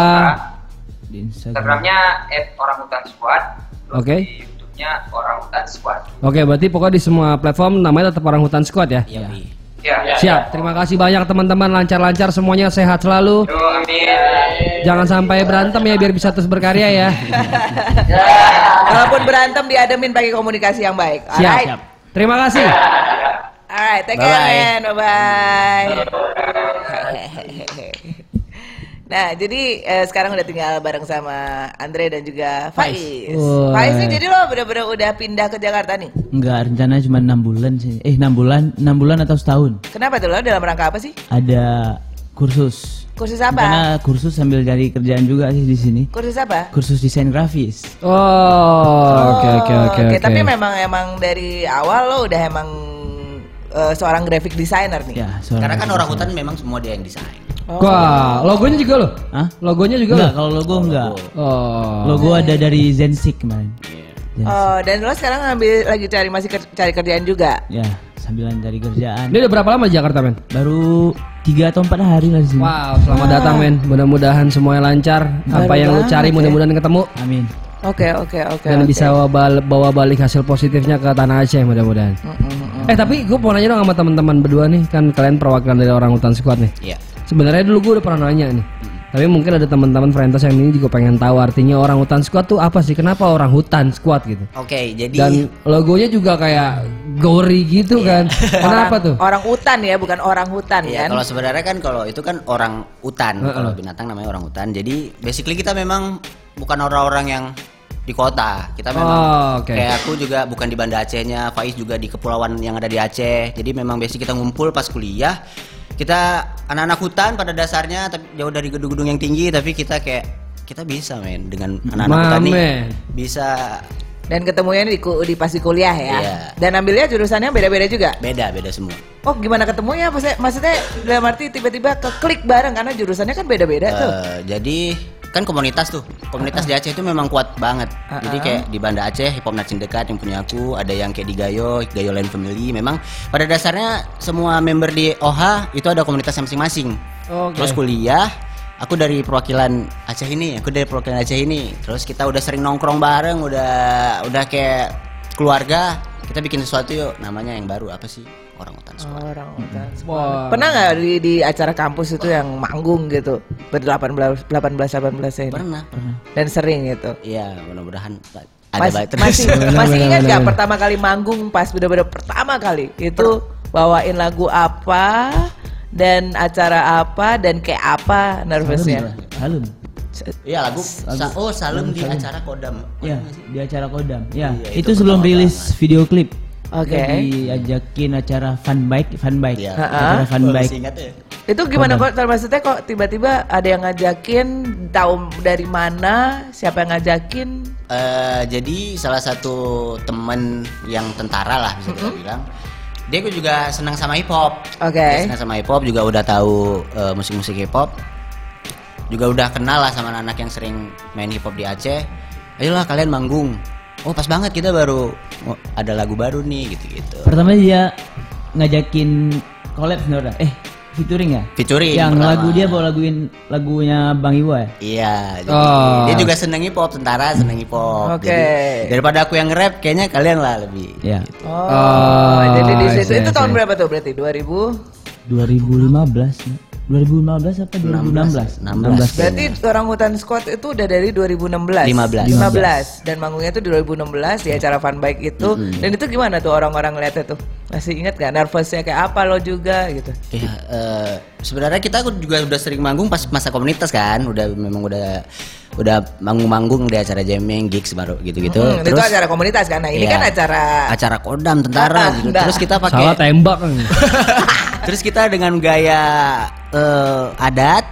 Di Instagram. Instagramnya orang hutan squad terus Oke. di YouTube-nya orang hutan squad Oke, berarti pokoknya di semua platform namanya tetap orang hutan squad ya? Iya, ya Siap. Terima kasih banyak teman-teman, lancar-lancar semuanya, sehat selalu. Yo, amin Jangan sampai berantem ya biar bisa terus berkarya ya. [laughs] Kalaupun berantem diademin pakai komunikasi yang baik. Siap. Alright. Terima kasih. Alright, take care Bye-bye. man. Bye bye. Nah, jadi eh, sekarang udah tinggal bareng sama Andre dan juga Faiz. Faiz nih jadi lo bener-bener udah pindah ke Jakarta nih. Enggak, rencananya cuma enam bulan sih. Eh, enam bulan, enam bulan atau setahun. Kenapa tuh lo dalam rangka apa sih? Ada kursus. Kursus apa? Karena kursus sambil cari kerjaan juga sih di sini. Kursus apa? Kursus desain grafis. Oh, oke oke oke oke. Tapi memang emang dari awal lo udah emang eh, seorang graphic designer nih. Ya, seorang Karena kan orang designer. hutan memang semua dia yang desain. Wah, logonya juga lo? Hah? Logonya juga Enggak, lo? kalau logo enggak. Oh. Logo ada dari Zensik kemarin. Zensik. Oh, dan lo sekarang ngambil lagi cari masih ker- cari kerjaan juga. Ya, sambilan cari kerjaan. Ini udah berapa lama di Jakarta, men? Baru tiga atau empat hari lah di sini. Wow, selamat datang, men. Mudah-mudahan semuanya lancar. Apa Baru yang lo cari ya. mudah-mudahan ketemu Amin. Oke, oke, oke. dan oke. bisa bawa, bawa balik hasil positifnya ke tanah Aceh mudah-mudahan. Eh tapi gue mau nanya dong sama teman-teman berdua nih kan kalian perwakilan dari orang hutan squad nih. Iya. Sebenarnya dulu gue udah pernah nanya nih. Tapi mungkin ada teman-teman Frentos yang ini juga pengen tahu artinya orang hutan squad tuh apa sih? Kenapa orang hutan squad gitu? Oke, jadi Dan logonya juga kayak gori gitu kan. [laughs] Kenapa tuh? Orang hutan ya, bukan orang hutan Iya, kan? kalau sebenarnya kan kalau itu kan orang hutan, kalau binatang namanya orang hutan. Jadi basically kita memang bukan orang-orang yang di kota. Kita memang Oh, oke. kayak aku juga bukan di Banda Acehnya, Faiz juga di kepulauan yang ada di Aceh. Jadi memang basic kita ngumpul pas kuliah. Kita anak-anak hutan pada dasarnya tapi jauh dari gedung-gedung yang tinggi tapi kita kayak kita bisa men dengan anak-anak hutan nih bisa Dan ketemunya di, di pasti kuliah ya. Iya. Dan ambilnya jurusannya beda-beda juga. beda beda semua. Oh, gimana ketemunya? Maksudnya, maksudnya dalam arti tiba-tiba ke klik bareng karena jurusannya kan beda-beda tuh. Eh, jadi kan komunitas tuh. Komunitas di Aceh itu memang kuat banget. Jadi kayak di Banda Aceh hip hop Nacin dekat yang punya aku ada yang kayak di Gayo Gayo Land Family. Memang pada dasarnya semua member di OHA itu ada komunitas masing-masing. Oke. terus kuliah aku dari perwakilan Aceh ini aku dari perwakilan Aceh ini. Terus kita udah sering nongkrong bareng udah udah kayak keluarga. Kita bikin sesuatu yuk namanya yang baru apa sih orang hutan Squad. Orang hutan. Wah. Pernah nggak di, di acara kampus itu yang manggung gitu? Berdelapan belas, delapan belas, delapan belas ini. pernah pernah Dan sering gitu. iya mudah-mudahan ada Mas- baik terus masih [laughs] masih ingat nggak pertama kali manggung pas bener-bener pertama kali itu bawain lagu apa dan acara apa dan kayak apa nervousnya? Halum. Iya lagu, Sa- oh Salem di acara Kodam. Ya, di acara Kodam. Ya, Iya, itu, itu sebelum rilis video klip. Oke. Kita diajakin acara fun bike, fun bike. Iya. Acara fun bike. ya? Itu gimana kok? Maksudnya kok tiba-tiba ada yang ngajakin tahu dari mana siapa yang ngajakin? Eh, jadi salah satu temen yang tentara lah bisa kita bilang. Dia juga senang sama hip hop. Oke. Dia senang sama hip hop juga udah tahu eh, musik-musik hip hop. Juga udah kenal lah sama anak-anak yang sering main hip hop di Aceh. Ayolah kalian manggung. Oh pas banget kita baru oh, ada lagu baru nih gitu-gitu. Pertama dia ngajakin collab sebenarnya. Eh, featuring ya? Featuring Yang pertama. lagu dia bawa laguin lagunya Bang Iwa ya? Iya, jadi Oh. dia juga seneng hip hop, tentara seneng hip hop. Oke. Jadi, daripada aku yang rap, kayaknya kalian lah lebih. Ya. Oh, Oh, jadi di situ itu tahun berapa tuh berarti? 2000 2015 ya? 2015 apa 2016? 16. Berarti orang hutan squad itu udah dari 2016. 15. 15. Dan manggungnya tuh 2016 di acara fun bike itu. Dan itu gimana tuh orang-orang lihatnya tuh? Masih ingat gak nervousnya kayak apa lo juga gitu? Ya, eh, sebenarnya kita juga udah sering manggung pas masa komunitas kan, udah memang udah udah manggung-manggung di acara jamming, gigs baru gitu-gitu. Hmm, itu acara komunitas kan. Nah, ini Iya, kan acara acara kodam Ah, tentara gitu. enggak. Terus kita Salah pakai tembak kan. [laughs] terus kita dengan gaya eh, adat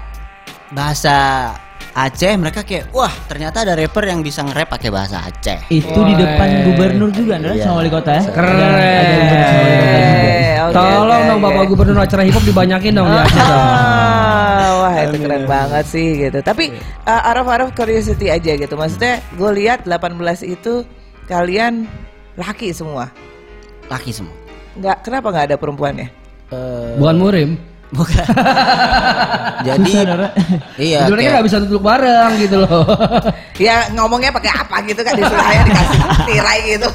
bahasa Aceh mereka kayak wah ternyata ada rapper yang bisa nge-rap pakai bahasa Aceh. Itu di depan gubernur juga, Nara, Iya. sama wali kota ya? Keren. Ada, ada gubernur sama wali kota juga. Oke, Tolong dong oke. Bapak Gubernur acara hip hop dibanyakin dong di Aceh dong. Ah, wah itu keren banget sih gitu. Tapi uh, Araf Araf curiosity aja gitu. Maksudnya gue lihat 18 itu kalian laki semua. Laki semua. Nggak kenapa nggak ada perempuannya? Eh, Bukan murim. Bukan. [laughs] Jadi Susah, iya Sebenarnya kayak- nggak bisa duduk bareng gitu loh. [laughs] Ya ngomongnya pakai apa gitu kan di sebelahnya dikasih tirai gitu.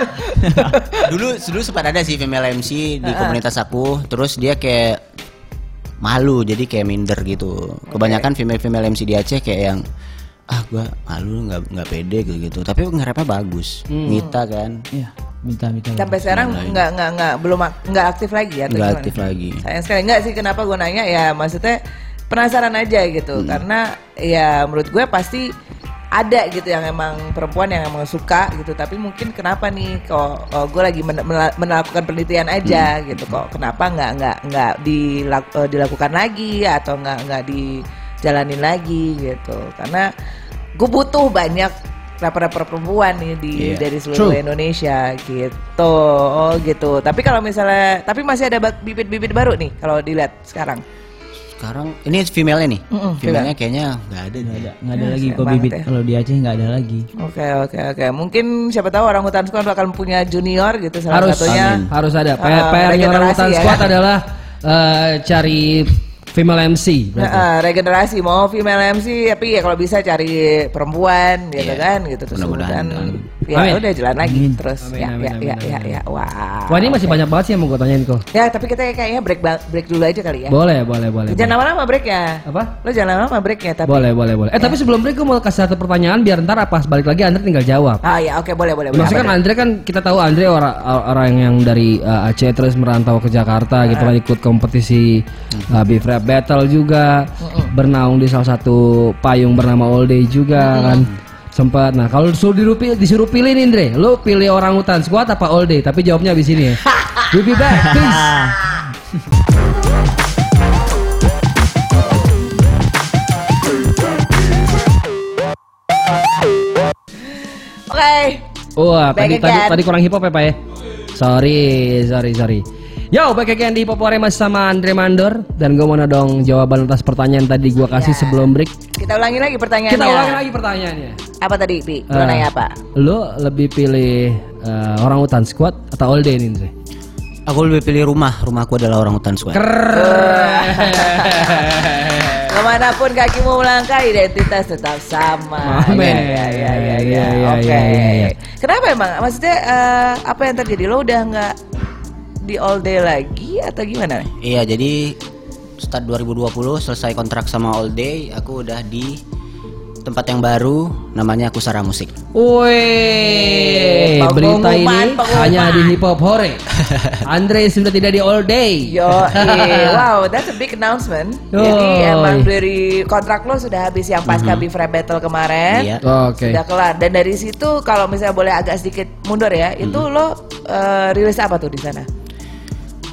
[laughs] dulu dulu sempat ada sih female MC di komunitas aku. Terus dia kayak malu jadi kayak minder gitu. Kebanyakan female female MC di Aceh kayak yang ah gua malu nggak nggak pede gitu gitu tapi ngerapnya bagus. Mita kan. Iya, minta minta. Sampai sekarang nggak nggak nggak belum ak- nggak aktif lagi ya? nggak aktif lagi Sayang sekali nggak sih kenapa gue nanya ya maksudnya penasaran aja gitu Hmm. karena ya menurut gue pasti ada gitu yang emang perempuan yang emang suka gitu tapi mungkin kenapa nih kok oh, gue lagi men- mela- melakukan penelitian aja Hmm. gitu kok kenapa nggak nggak nggak dilak- eh, dilakukan lagi atau nggak nggak dijalanin lagi gitu karena gue butuh banyak rapper-rapper perempuan nih di Iya. dari seluruh True. Indonesia gitu oh gitu tapi kalau misalnya tapi masih ada bibit-bibit baru nih kalau dilihat sekarang Sekarang ini female-nya nih. Mm-mm, Female-nya kayaknya nggak ada. Nggak ada, nggak ada Ya, lagi kok bibit. ya. Kalau di Aceh nggak ada lagi. Oke oke oke. Mungkin siapa tahu orang hutan squad bakal punya junior gitu salah harus satunya. Amin. harus ada. Ah, PR PR orang hutan ya. squad adalah eh, cari female MC. Berarti. eh, regenerasi mau female MC tapi ya kalau bisa cari perempuan gitu Iya. kan gitu terus Mudah-mudahan, amin. Ya Amin. udah jalan lagi Amin. terus Amin, ya, amin, ya, amin, ya amin, ya amin. ya wah. Wah ini masih banyak banget sih yang mau gue tanyain kok. Ya tapi kita kayaknya break break dulu aja kali ya. Boleh, boleh, boleh. Jangan lama-lama breaknya. Apa? Lo jangan lama-lama breaknya tapi. Boleh, boleh, boleh. Eh tapi sebelum break gue mau kasih satu pertanyaan biar ntar pas balik lagi Andre tinggal jawab. Ah ya oke boleh boleh. boleh. Maksudnya kan Apa Andre kan kita tahu Andre orang orang yang dari uh, Aceh terus merantau ke Jakarta gitu kan ikut kompetisi uh, Beef Rap Battle juga bernaung di salah satu payung bernama All Day juga kan sempat nah kalau disuruh dirupil, disuruh pilih nih Andre lo pilih orang hutan squad apa All Day tapi jawabnya abis ini ya [laughs] we'll be back peace Oke. Wah, Back tadi, tadi again. tadi kurang hip hop ya, Pak ya? Sorry, sorry, sorry. Yo, back again di Popore Mas sama Andre Mandor dan gue mau dong jawaban atas pertanyaan tadi gue kasih Ya. sebelum break. Kita ulangi lagi pertanyaannya. Kita ulangi lagi pertanyaannya. Apa tadi, Pi? Lo Eh, nanya apa? Lo lebih pilih eh, orang hutan squad atau all day nih, Andre? Aku lebih pilih rumah. Rumahku adalah orang hutan squad. [laughs] Ke mana pun kakimu melangkah, identitas tetap sama. Amin. Ya, ya, ya, ya, Iya, ya. iya, Oke. iya, iya, iya. Kenapa emang? Maksudnya eh, apa yang terjadi? Lo udah nggak di all day lagi atau gimana? Iya, jadi start 2020 selesai kontrak sama All Day, aku udah di tempat yang baru namanya Kusara Musik. Wih, Pengumuman, berita ini pengumuman. hanya di hip hop hore. [laughs] Andre sudah tidak di all day. Yo, [laughs] wow, that's a big announcement. Jadi Yoi. emang dari kontrak lo sudah habis yang pasca Beef Rap Battle kemarin. Iya. Oke. Sudah kelar. Dan dari situ kalau misalnya boleh agak sedikit mundur ya, itu lo eh, rilis apa tuh di sana?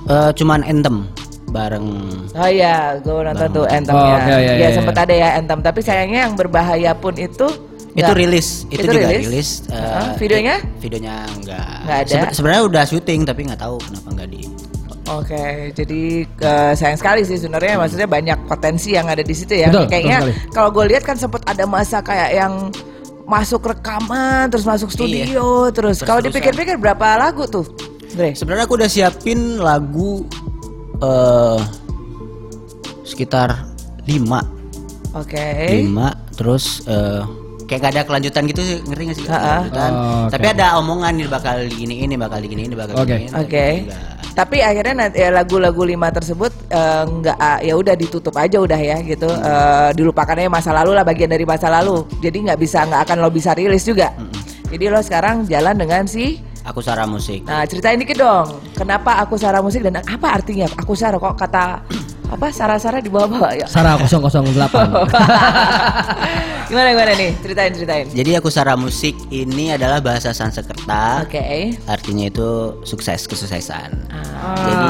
Eh, cuman Anthem bareng Oh iya, gue nonton tuh Anthem Oh, ya. oke, iya, ya iya, sempat ada ya Anthem, tapi sayangnya yang berbahaya pun itu itu rilis, itu, Itu juga rilis? rilis. eh, Heeh, videonya? Videonya enggak. Nggak ada? Sebe- Sebenarnya udah syuting tapi nggak tahu kenapa nggak di. Oke, jadi eh, sayang sekali sih sebenarnya maksudnya banyak potensi yang ada di situ ya. Betul, Kayaknya kalau gue lihat kan sempat ada masa kayak yang masuk rekaman terus masuk studio terus kalau Terus-terusan. dipikir-pikir berapa lagu tuh? Dre? Sebenarnya aku udah siapin lagu eh sekitar 5 Oke. 5 terus eh kayak gak ada kelanjutan gitu sih ngeri gak sih Ha-ha. kelanjutan. Oh, oke. tapi ada omongan nih bakal gini ini bakal gini ini bakal Oke. gini Oke. Tapi akhirnya nanti ya, lagu-lagu lima tersebut eh, nggak ah, ya udah ditutup aja udah ya gitu. Eh, dilupakannya masa lalu lah bagian dari masa lalu. Jadi nggak bisa nggak akan lo bisa rilis juga. Jadi lo sekarang jalan dengan si aku Sarah musik Nah, ceritain dikit dong. Kenapa aku Sarah musik dan apa artinya aku Sarah kok kata apa Sarah-Sarah di bawah-bawah ya? Sarah 008. [laughs] gimana gimana nih? Ceritain ceritain. jadi aku Sarah musik ini adalah bahasa Sanskerta Oke. artinya itu sukses kesuksesan Ah, jadi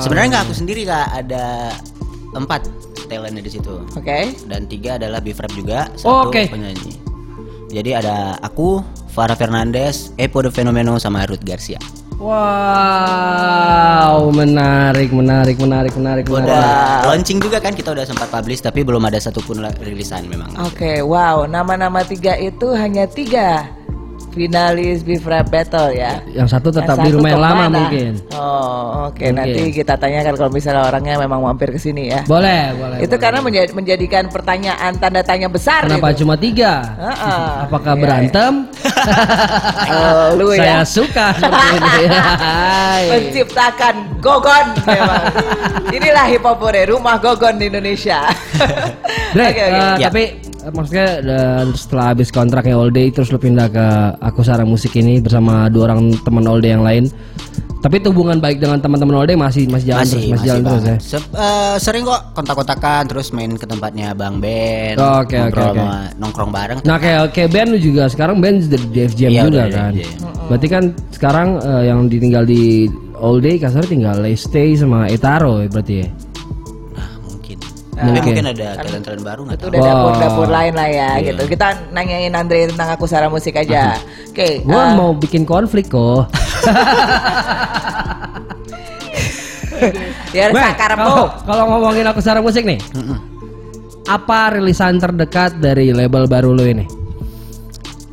sebenarnya nggak aku sendiri kak ada empat talentnya di situ Oke. dan tiga adalah beef rap juga satu Oke. penyanyi jadi ada aku Farah Fernandez Epo de Fenomeno sama Ruth Garcia Wow, menarik, menarik, menarik, menarik, menarik. udah launching juga kan kita udah sempat publish tapi belum ada satupun rilisan memang Oke, wow. Nama-nama tiga itu hanya tiga finalis Beef Rap Battle ya. Yang satu tetap Yang di satu rumah yang lama ke mana? mungkin. Oh, oke. Mungkin. Nanti kita tanyakan kalau misalnya orangnya memang mampir ke sini ya. Boleh, boleh. Itu boleh. karena menjadi- menjadikan pertanyaan tanda tanya besar. Kenapa gitu. cuma tiga? Heeh. Apakah Iya, berantem? [laughs] Oh, lu Saya ya. suka seperti ini. [laughs] Hai. Menciptakan gogon memang. Inilah hip hop rumah gogon di Indonesia. Dre, [laughs] Oke, oke. eh, Ya. tapi maksudnya eh, setelah habis kontraknya All Day terus lu pindah ke Aku Sarah Musik ini bersama dua orang teman All Day yang lain. Tapi itu hubungan baik dengan teman-teman Olde masih masih jalan terus, masih, jalan terus ya. Se- eh, sering kok kontak-kontakan terus main ke tempatnya Bang Ben. Oh, oke, oke, ngobrol oke. sama- nongkrong bareng. Nah kayak kayak band lu juga sekarang band di DFJM Iya, juga udah kan. Berarti kan sekarang eh, yang ditinggal di All Day kasar tinggal Stay sama Etaro ya berarti ya. Nah, mungkin. Mungkin. Tapi mungkin ada talent-talent baru nggak Itu tahu. udah Wow. dapur-dapur lain lah ya Iya. gitu. Kita nanyain Andre tentang aku Sarah musik aja. Oke. Gua eh, mau bikin konflik kok. [laughs] ya Bang, sakarmu. kalau kalau ngomongin aku secara musik nih, apa rilisan terdekat dari label baru lo ini?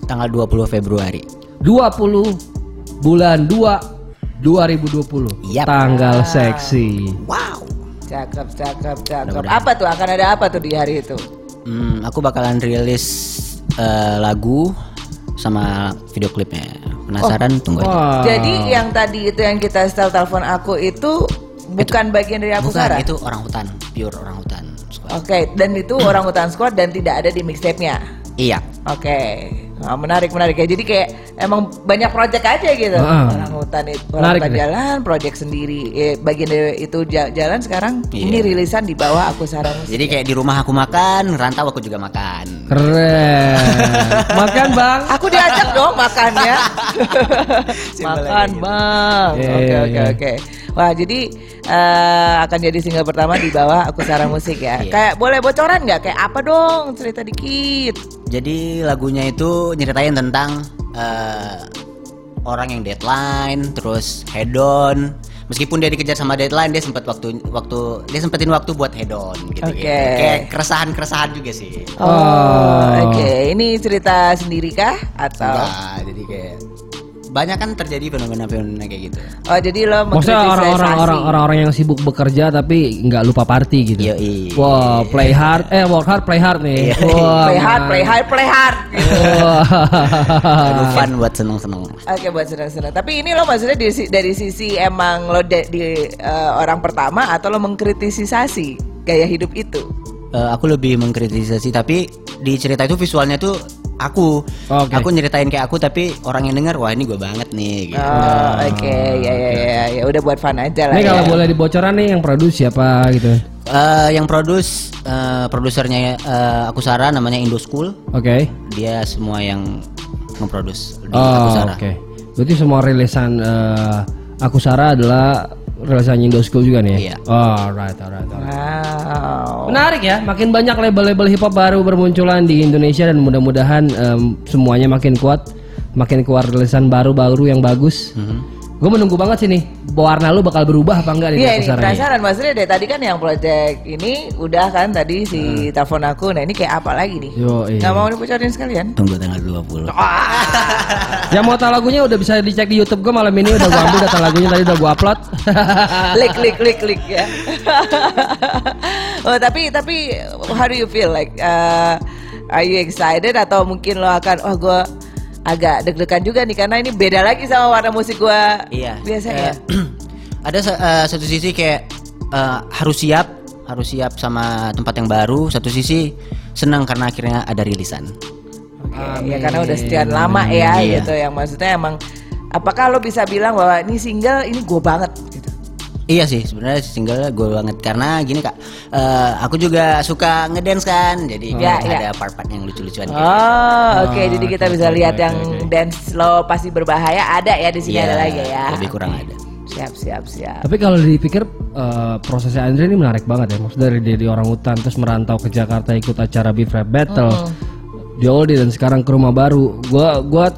Tanggal 20 Februari. 20 bulan 2 2020. Yap. Tanggal seksi. Wow. Cakep, cakep, cakep. Apa tuh? Akan ada apa tuh di hari itu? Hmm, aku bakalan rilis eh, lagu sama video klipnya. Penasaran? Tunggu aja. Wah. Jadi yang tadi itu yang kita setel telepon aku itu bukan bagian dari aku Bukan, Sarah. itu orang hutan, pure orang hutan. Oke, dan itu orang hutan squad dan tidak ada di mixtape-nya. Iya. Oke, Nah, menarik menarik ya. Jadi kayak emang banyak project aja gitu. Ah. Orang hutan itu, orang Menarik hutan jalan, project sendiri. Eh, bagian dari itu ja- jalan sekarang Iya. ini rilisan di bawah aku sarang. Jadi kayak di rumah aku makan, rantau aku juga makan. Keren. [laughs] Makan bang. Aku diajak dong makannya. [laughs] Makan gitu. bang. Iya, Oke iya, oke iya. oke. Wah jadi eh, akan jadi single pertama di bawah aku sarang musik ya. Iya. Kayak boleh bocoran nggak? Kayak apa dong? Cerita dikit. Jadi lagunya itu nyeritain tentang eh, orang yang deadline, terus head on. Meskipun dia dikejar sama deadline, dia sempat waktu waktu dia sempetin waktu buat head on gitu. Oke. Kayak keresahan-keresahan juga sih. Oh, Oh. oke. Ini cerita sendiri kah atau? Enggak, jadi kayak banyak kan terjadi fenomena-fenomena kayak gitu. Oh jadi lo Maksudnya orang-orang orang orang-orang yang sibuk bekerja tapi nggak lupa party gitu. Yoi. Wah, play hard, eh work hard, play hard nih. Wah, play hard, play hard, play hard. Aduh fun buat seneng-seneng. Oke buat senang-senang. Tapi ini lo maksudnya dari, si- dari sisi emang lo de- di eh, orang pertama atau lo mengkritisisasi gaya hidup itu? Eh, aku lebih mengkritisasi tapi di cerita itu visualnya tuh aku Oke. aku nyeritain kayak aku tapi orang yang denger wah ini gue banget nih gitu. Oh, oke, ya ya ya ya udah buat fun aja lah. Ini ya. kalau boleh dibocoran nih yang produce siapa gitu. Eh, yang produce eh, produsernya eh, aku Sarah namanya Indo School Oke. dia semua yang ngeproduce di aku Oh, Sarah oke. Berarti semua rilisan eh, Aku Sarah adalah rilisan Indo School juga nih ya? Iya. Oh, alright, alright, alright. Wow. Menarik ya, makin banyak label-label hip hop baru bermunculan di Indonesia dan mudah-mudahan em, semuanya makin kuat, makin keluar rilisan baru-baru yang bagus. Gue menunggu banget sih nih, warna lu bakal berubah apa enggak nih Iya di ini penasaran maksudnya dari tadi kan yang project ini udah kan tadi si telepon aku. Nah ini kayak apa lagi nih? Yo, iya. Gak mau dibocorin sekalian? tunggu tanggal 20 Yang mau tahu lagunya udah bisa dicek di YouTube gue malam ini udah gue ambil data lagunya tadi udah gue upload. [laughs] klik klik klik klik ya. [laughs] oh tapi tapi how do you feel like uh, are you excited atau mungkin lo akan oh gue agak deg-degan juga nih karena ini beda lagi sama warna musik gue Iya. biasanya. Eh, [clears throat] ada eh, satu sisi kayak eh, harus siap, harus siap sama tempat yang baru. Satu sisi senang karena akhirnya ada rilisan. Oke, ya karena udah sekian lama ya Iya. gitu yang maksudnya emang apakah lo bisa bilang bahwa ini single ini gue banget. Iya sih, sebenarnya single gue banget karena gini kak, eh, aku juga suka ngedance kan, jadi kayak iya. ada part-part yang lucu-lucuan. Oh, kayak oke. Jadi kita oke, bisa oke, lihat oke, yang oke. dance slow pasti berbahaya ada ya di gitu. sini ada lagi ya. Lebih kurang ada. Siap, siap, siap. Tapi kalau dipikir eh, prosesnya Andre ini menarik banget ya. Maksudnya dari dari orang hutan terus merantau ke Jakarta ikut acara Beef Rap Battle di Oldie dan sekarang ke rumah baru. Gua gua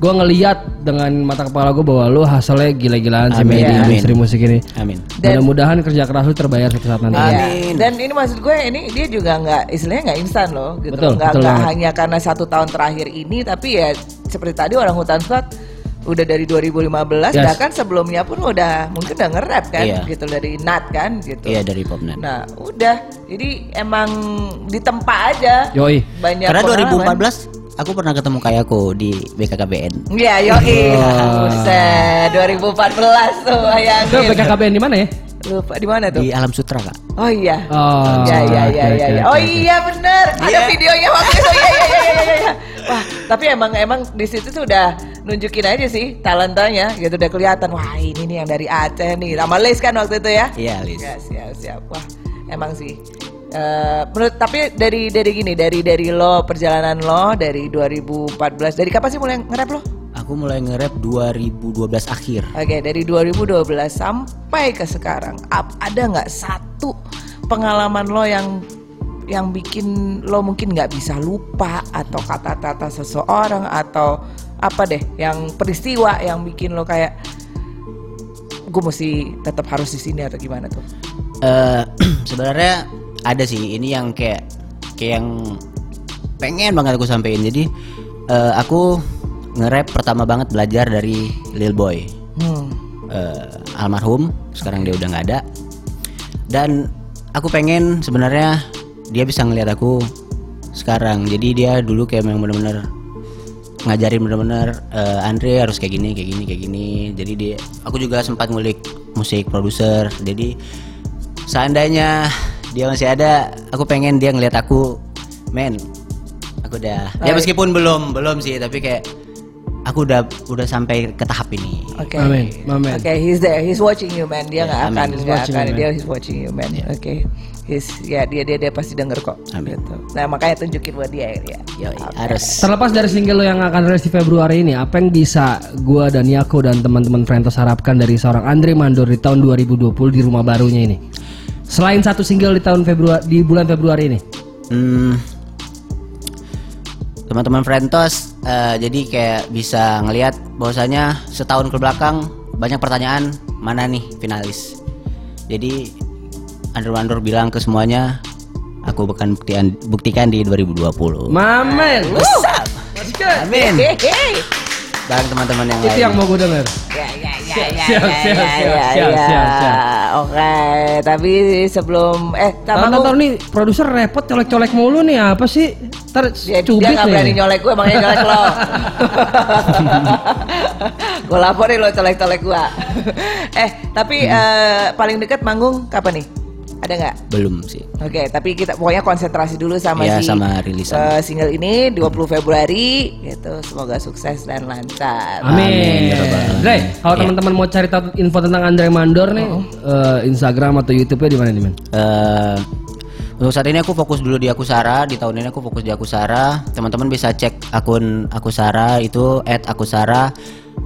gua ngeliat dengan mata kepala gue bahwa lu hasilnya gila-gilaan sih di amin. industri musik ini. Amin. Dan- Mudah-mudahan kerja keras lu terbayar suatu saat nanti. Amin. Dan ini maksud gue ini dia juga nggak istilahnya nggak instan loh gitu. Betul, nggak betul banget. hanya karena satu tahun terakhir ini tapi ya seperti tadi orang hutan squad udah dari 2015 Yes. bahkan sebelumnya pun udah mungkin udah nge-rap kan Iya. gitu dari Nat kan gitu. Iya dari Popnet. Nah, udah. Jadi emang ditempa aja. Yoi. Banyak Karena pengalaman. 2014 aku pernah ketemu kayakku di BKKBN. Iya, yoi. Buset, 2014 tuh Itu bayangin. BKKBN di mana ya? Lupa di mana tuh? Di Alam Sutra kak. Oh iya. Oh, ya ya ya oke, ya. ya. Oh iya bener. Ada videonya waktu itu. Iya iya iya iya iya. iya. Wah, tapi emang emang di situ tuh udah nunjukin aja sih talentanya, gitu udah kelihatan. Wah, ini nih yang dari Aceh nih. Sama Les kan waktu itu ya? Iya, Lis. Ya, siap, siap. Wah, emang sih. Eh, menurut tapi dari dari gini, dari dari lo perjalanan lo dari 2014, dari kapan sih mulai nge-rap lo? Aku mulai nge-rap 2012 akhir. Oke, dari 2012 sampai ke sekarang, ada nggak satu pengalaman lo yang yang bikin lo mungkin nggak bisa lupa atau kata-kata seseorang atau apa deh, yang peristiwa yang bikin lo kayak gue mesti tetap harus di sini atau gimana tuh? Eh [clears throat] sebenarnya ada sih ini yang kayak kayak yang pengen banget aku sampein. Jadi eh, aku nge-rap pertama banget belajar dari Lil Boy. Hmm. Eh, almarhum, sekarang dia udah nggak ada. Dan aku pengen sebenarnya dia bisa ngeliat aku sekarang. Jadi dia dulu kayak memang bener-bener ngajarin bener-bener eh, Andre harus kayak gini, kayak gini, kayak gini. Jadi dia, aku juga sempat ngulik musik produser. Jadi seandainya dia masih ada, aku pengen dia ngeliat aku, men, aku udah. Ya meskipun belum, belum sih, tapi kayak aku udah udah sampai ke tahap ini. Oke. Amin, amin. Oke, he's there, he's watching you man. Dia Ya, nggak amin. akan, nggak watching akan you, dia he's watching you man. Oke, he's ya dia dia dia pasti denger kok. Amin. Gitu. Nah makanya tunjukin buat dia ya. Yoi, Oke. harus. Terlepas dari single lo yang akan rilis di Februari ini, apa yang bisa gua dan Yako dan teman-teman Frentos harapkan dari seorang Andre Mandor di tahun 2020 di rumah barunya ini? Selain satu single di tahun Februari di bulan Februari ini. Hmm, teman-teman Frentos eh, jadi kayak bisa ngelihat bahwasanya setahun ke belakang banyak pertanyaan mana nih finalis. Jadi Andrew Mandor bilang ke semuanya aku akan buktikan buktikan di 2020. Mamen. Amin. Bareng teman-teman yang Itu lain. yang mau gue denger. Ya ya ya ya Siap, ya siap, ya siap, ya siap, ya. siap, siap. Oke, tapi sebelum eh Tahu sama tahu nih produser repot colek-colek mulu nih apa sih? Ntar dia, dia cubit nggak berani nih. nyolek gue, makanya nyolek lo. [laughs] gue laporin lo colek-colek gue. eh, tapi Hmm. eh, paling dekat manggung kapan nih? Ada nggak? Belum sih. Oke, tapi kita pokoknya konsentrasi dulu sama Iya, si sama rilisan. eh, single ini 20 Februari gitu. Semoga sukses dan lancar. Amin. ya Rabbal Alamin. Dre, kalau Iya. teman-teman mau cari tahu info tentang Andre Mandor nih, Oh. eh, Instagram atau YouTube-nya di mana nih, Men? Eh, untuk saat ini aku fokus dulu di Akusara. Di tahun ini aku fokus di Akusara. Teman-teman bisa cek akun Akusara itu @akusara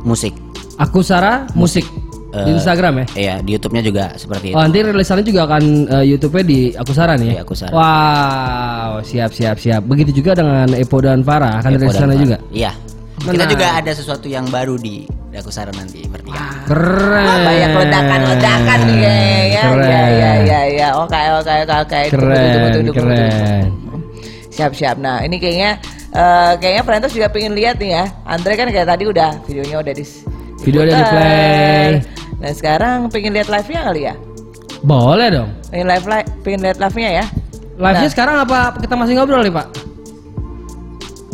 musik. Aku Sarah Musik di Eh, Instagram ya. Iya, di YouTube-nya juga seperti itu. Oh, nanti rilisannya juga akan eh, YouTube-nya di Aku Sarah nih ya. Di Aku Sarah. Wow, siap siap siap. Begitu juga dengan Epo dan Farah akan rilisannya juga. Iya. Kita Menarik. juga ada sesuatu yang baru di di Akusara nanti bertiga. Keren. Wah, banyak ledakan-ledakan nih ya, ya, Keren. ya, ya, ya, ya. Oke, oke, oke, oke. Keren, tunggu, tunggu, tunggu. keren. Siap, siap. Nah, ini kayaknya, eh, kayaknya Frentos juga pengen lihat nih ya. Andre kan kayak tadi udah videonya udah di Video udah diputar. di-play. Nah, sekarang pengen lihat live-nya kali ya? Boleh dong. Pengen live, live pengen lihat live-nya ya? Live-nya Nah. sekarang apa kita masih ngobrol nih, Pak?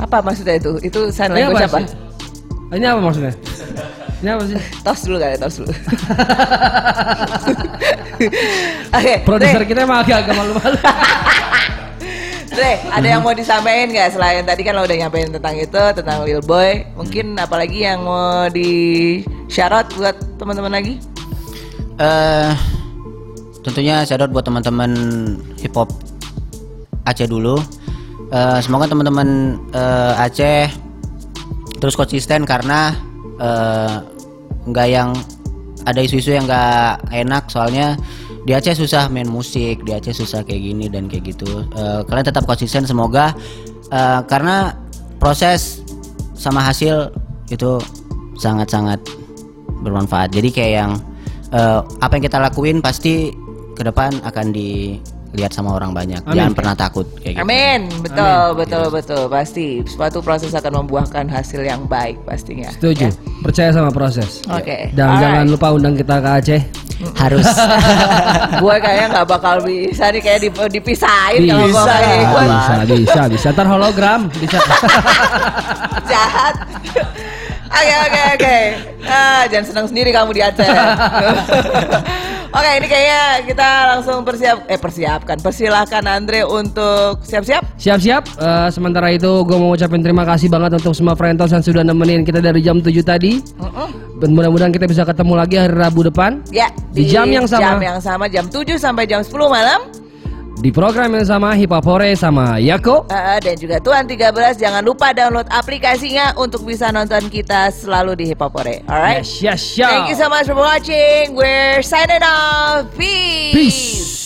Apa maksudnya itu? Itu sign language apa? sih? Ini apa maksudnya? Ini apa sih? [laughs] Tos dulu kali, tos dulu. [laughs] Oke, Produser Dre, kita emang agak-agak malu-malu. [laughs] Dre, ada yang mau disampaikan nggak selain tadi kan lo udah nyampein tentang itu, tentang Lil Boy. Mungkin apalagi yang mau di syarat buat teman-teman lagi? Eh tentunya shout out buat teman-teman hip hop Aceh dulu. Eh, semoga teman-teman eh, Aceh terus konsisten karena eh, nggak yang ada isu-isu yang nggak enak soalnya di Aceh susah main musik, di Aceh susah kayak gini dan kayak gitu. Eh, kalian tetap konsisten semoga eh, karena proses sama hasil itu sangat-sangat bermanfaat. Jadi kayak yang eh, apa yang kita lakuin pasti ke depan akan dilihat sama orang banyak. Amin. Jangan pernah takut kayak gitu. Amin, betul, betul, betul, pasti. Suatu proses akan membuahkan hasil yang baik pastinya. Setuju. Ya. Percaya sama proses. Oke. Dan Alright. jangan lupa undang kita ke Aceh. Harus [laughs] gue kayaknya nggak bakal bisa nih kayak dip- dipisahin kalau gue Bisa, kayak gue bisa, bisa, bisa. Ntar hologram, bisa. [laughs] jahat. [laughs] Oke oke oke. Ah jangan senang sendiri kamu di Aceh. [laughs] Oke, ini kayaknya kita langsung persiap eh persiapkan. Persilahkan Andre untuk siap-siap. Siap-siap. Eh, sementara itu gue mau ucapin terima kasih banget untuk semua Frentos yang sudah nemenin kita dari jam 7 tadi. Dan mudah-mudahan kita bisa ketemu lagi hari Rabu depan. Ya, Di jam yang sama. Jam yang sama jam 7 sampai jam 10 malam. Di program yang sama Hipapore sama Yako. Uh, Dan juga Tuan 13 Jangan lupa download aplikasinya Untuk bisa nonton kita selalu di Hipapore Alright? Yes, yes, yes Thank you so much for watching. We're signing off. Peace. Peace.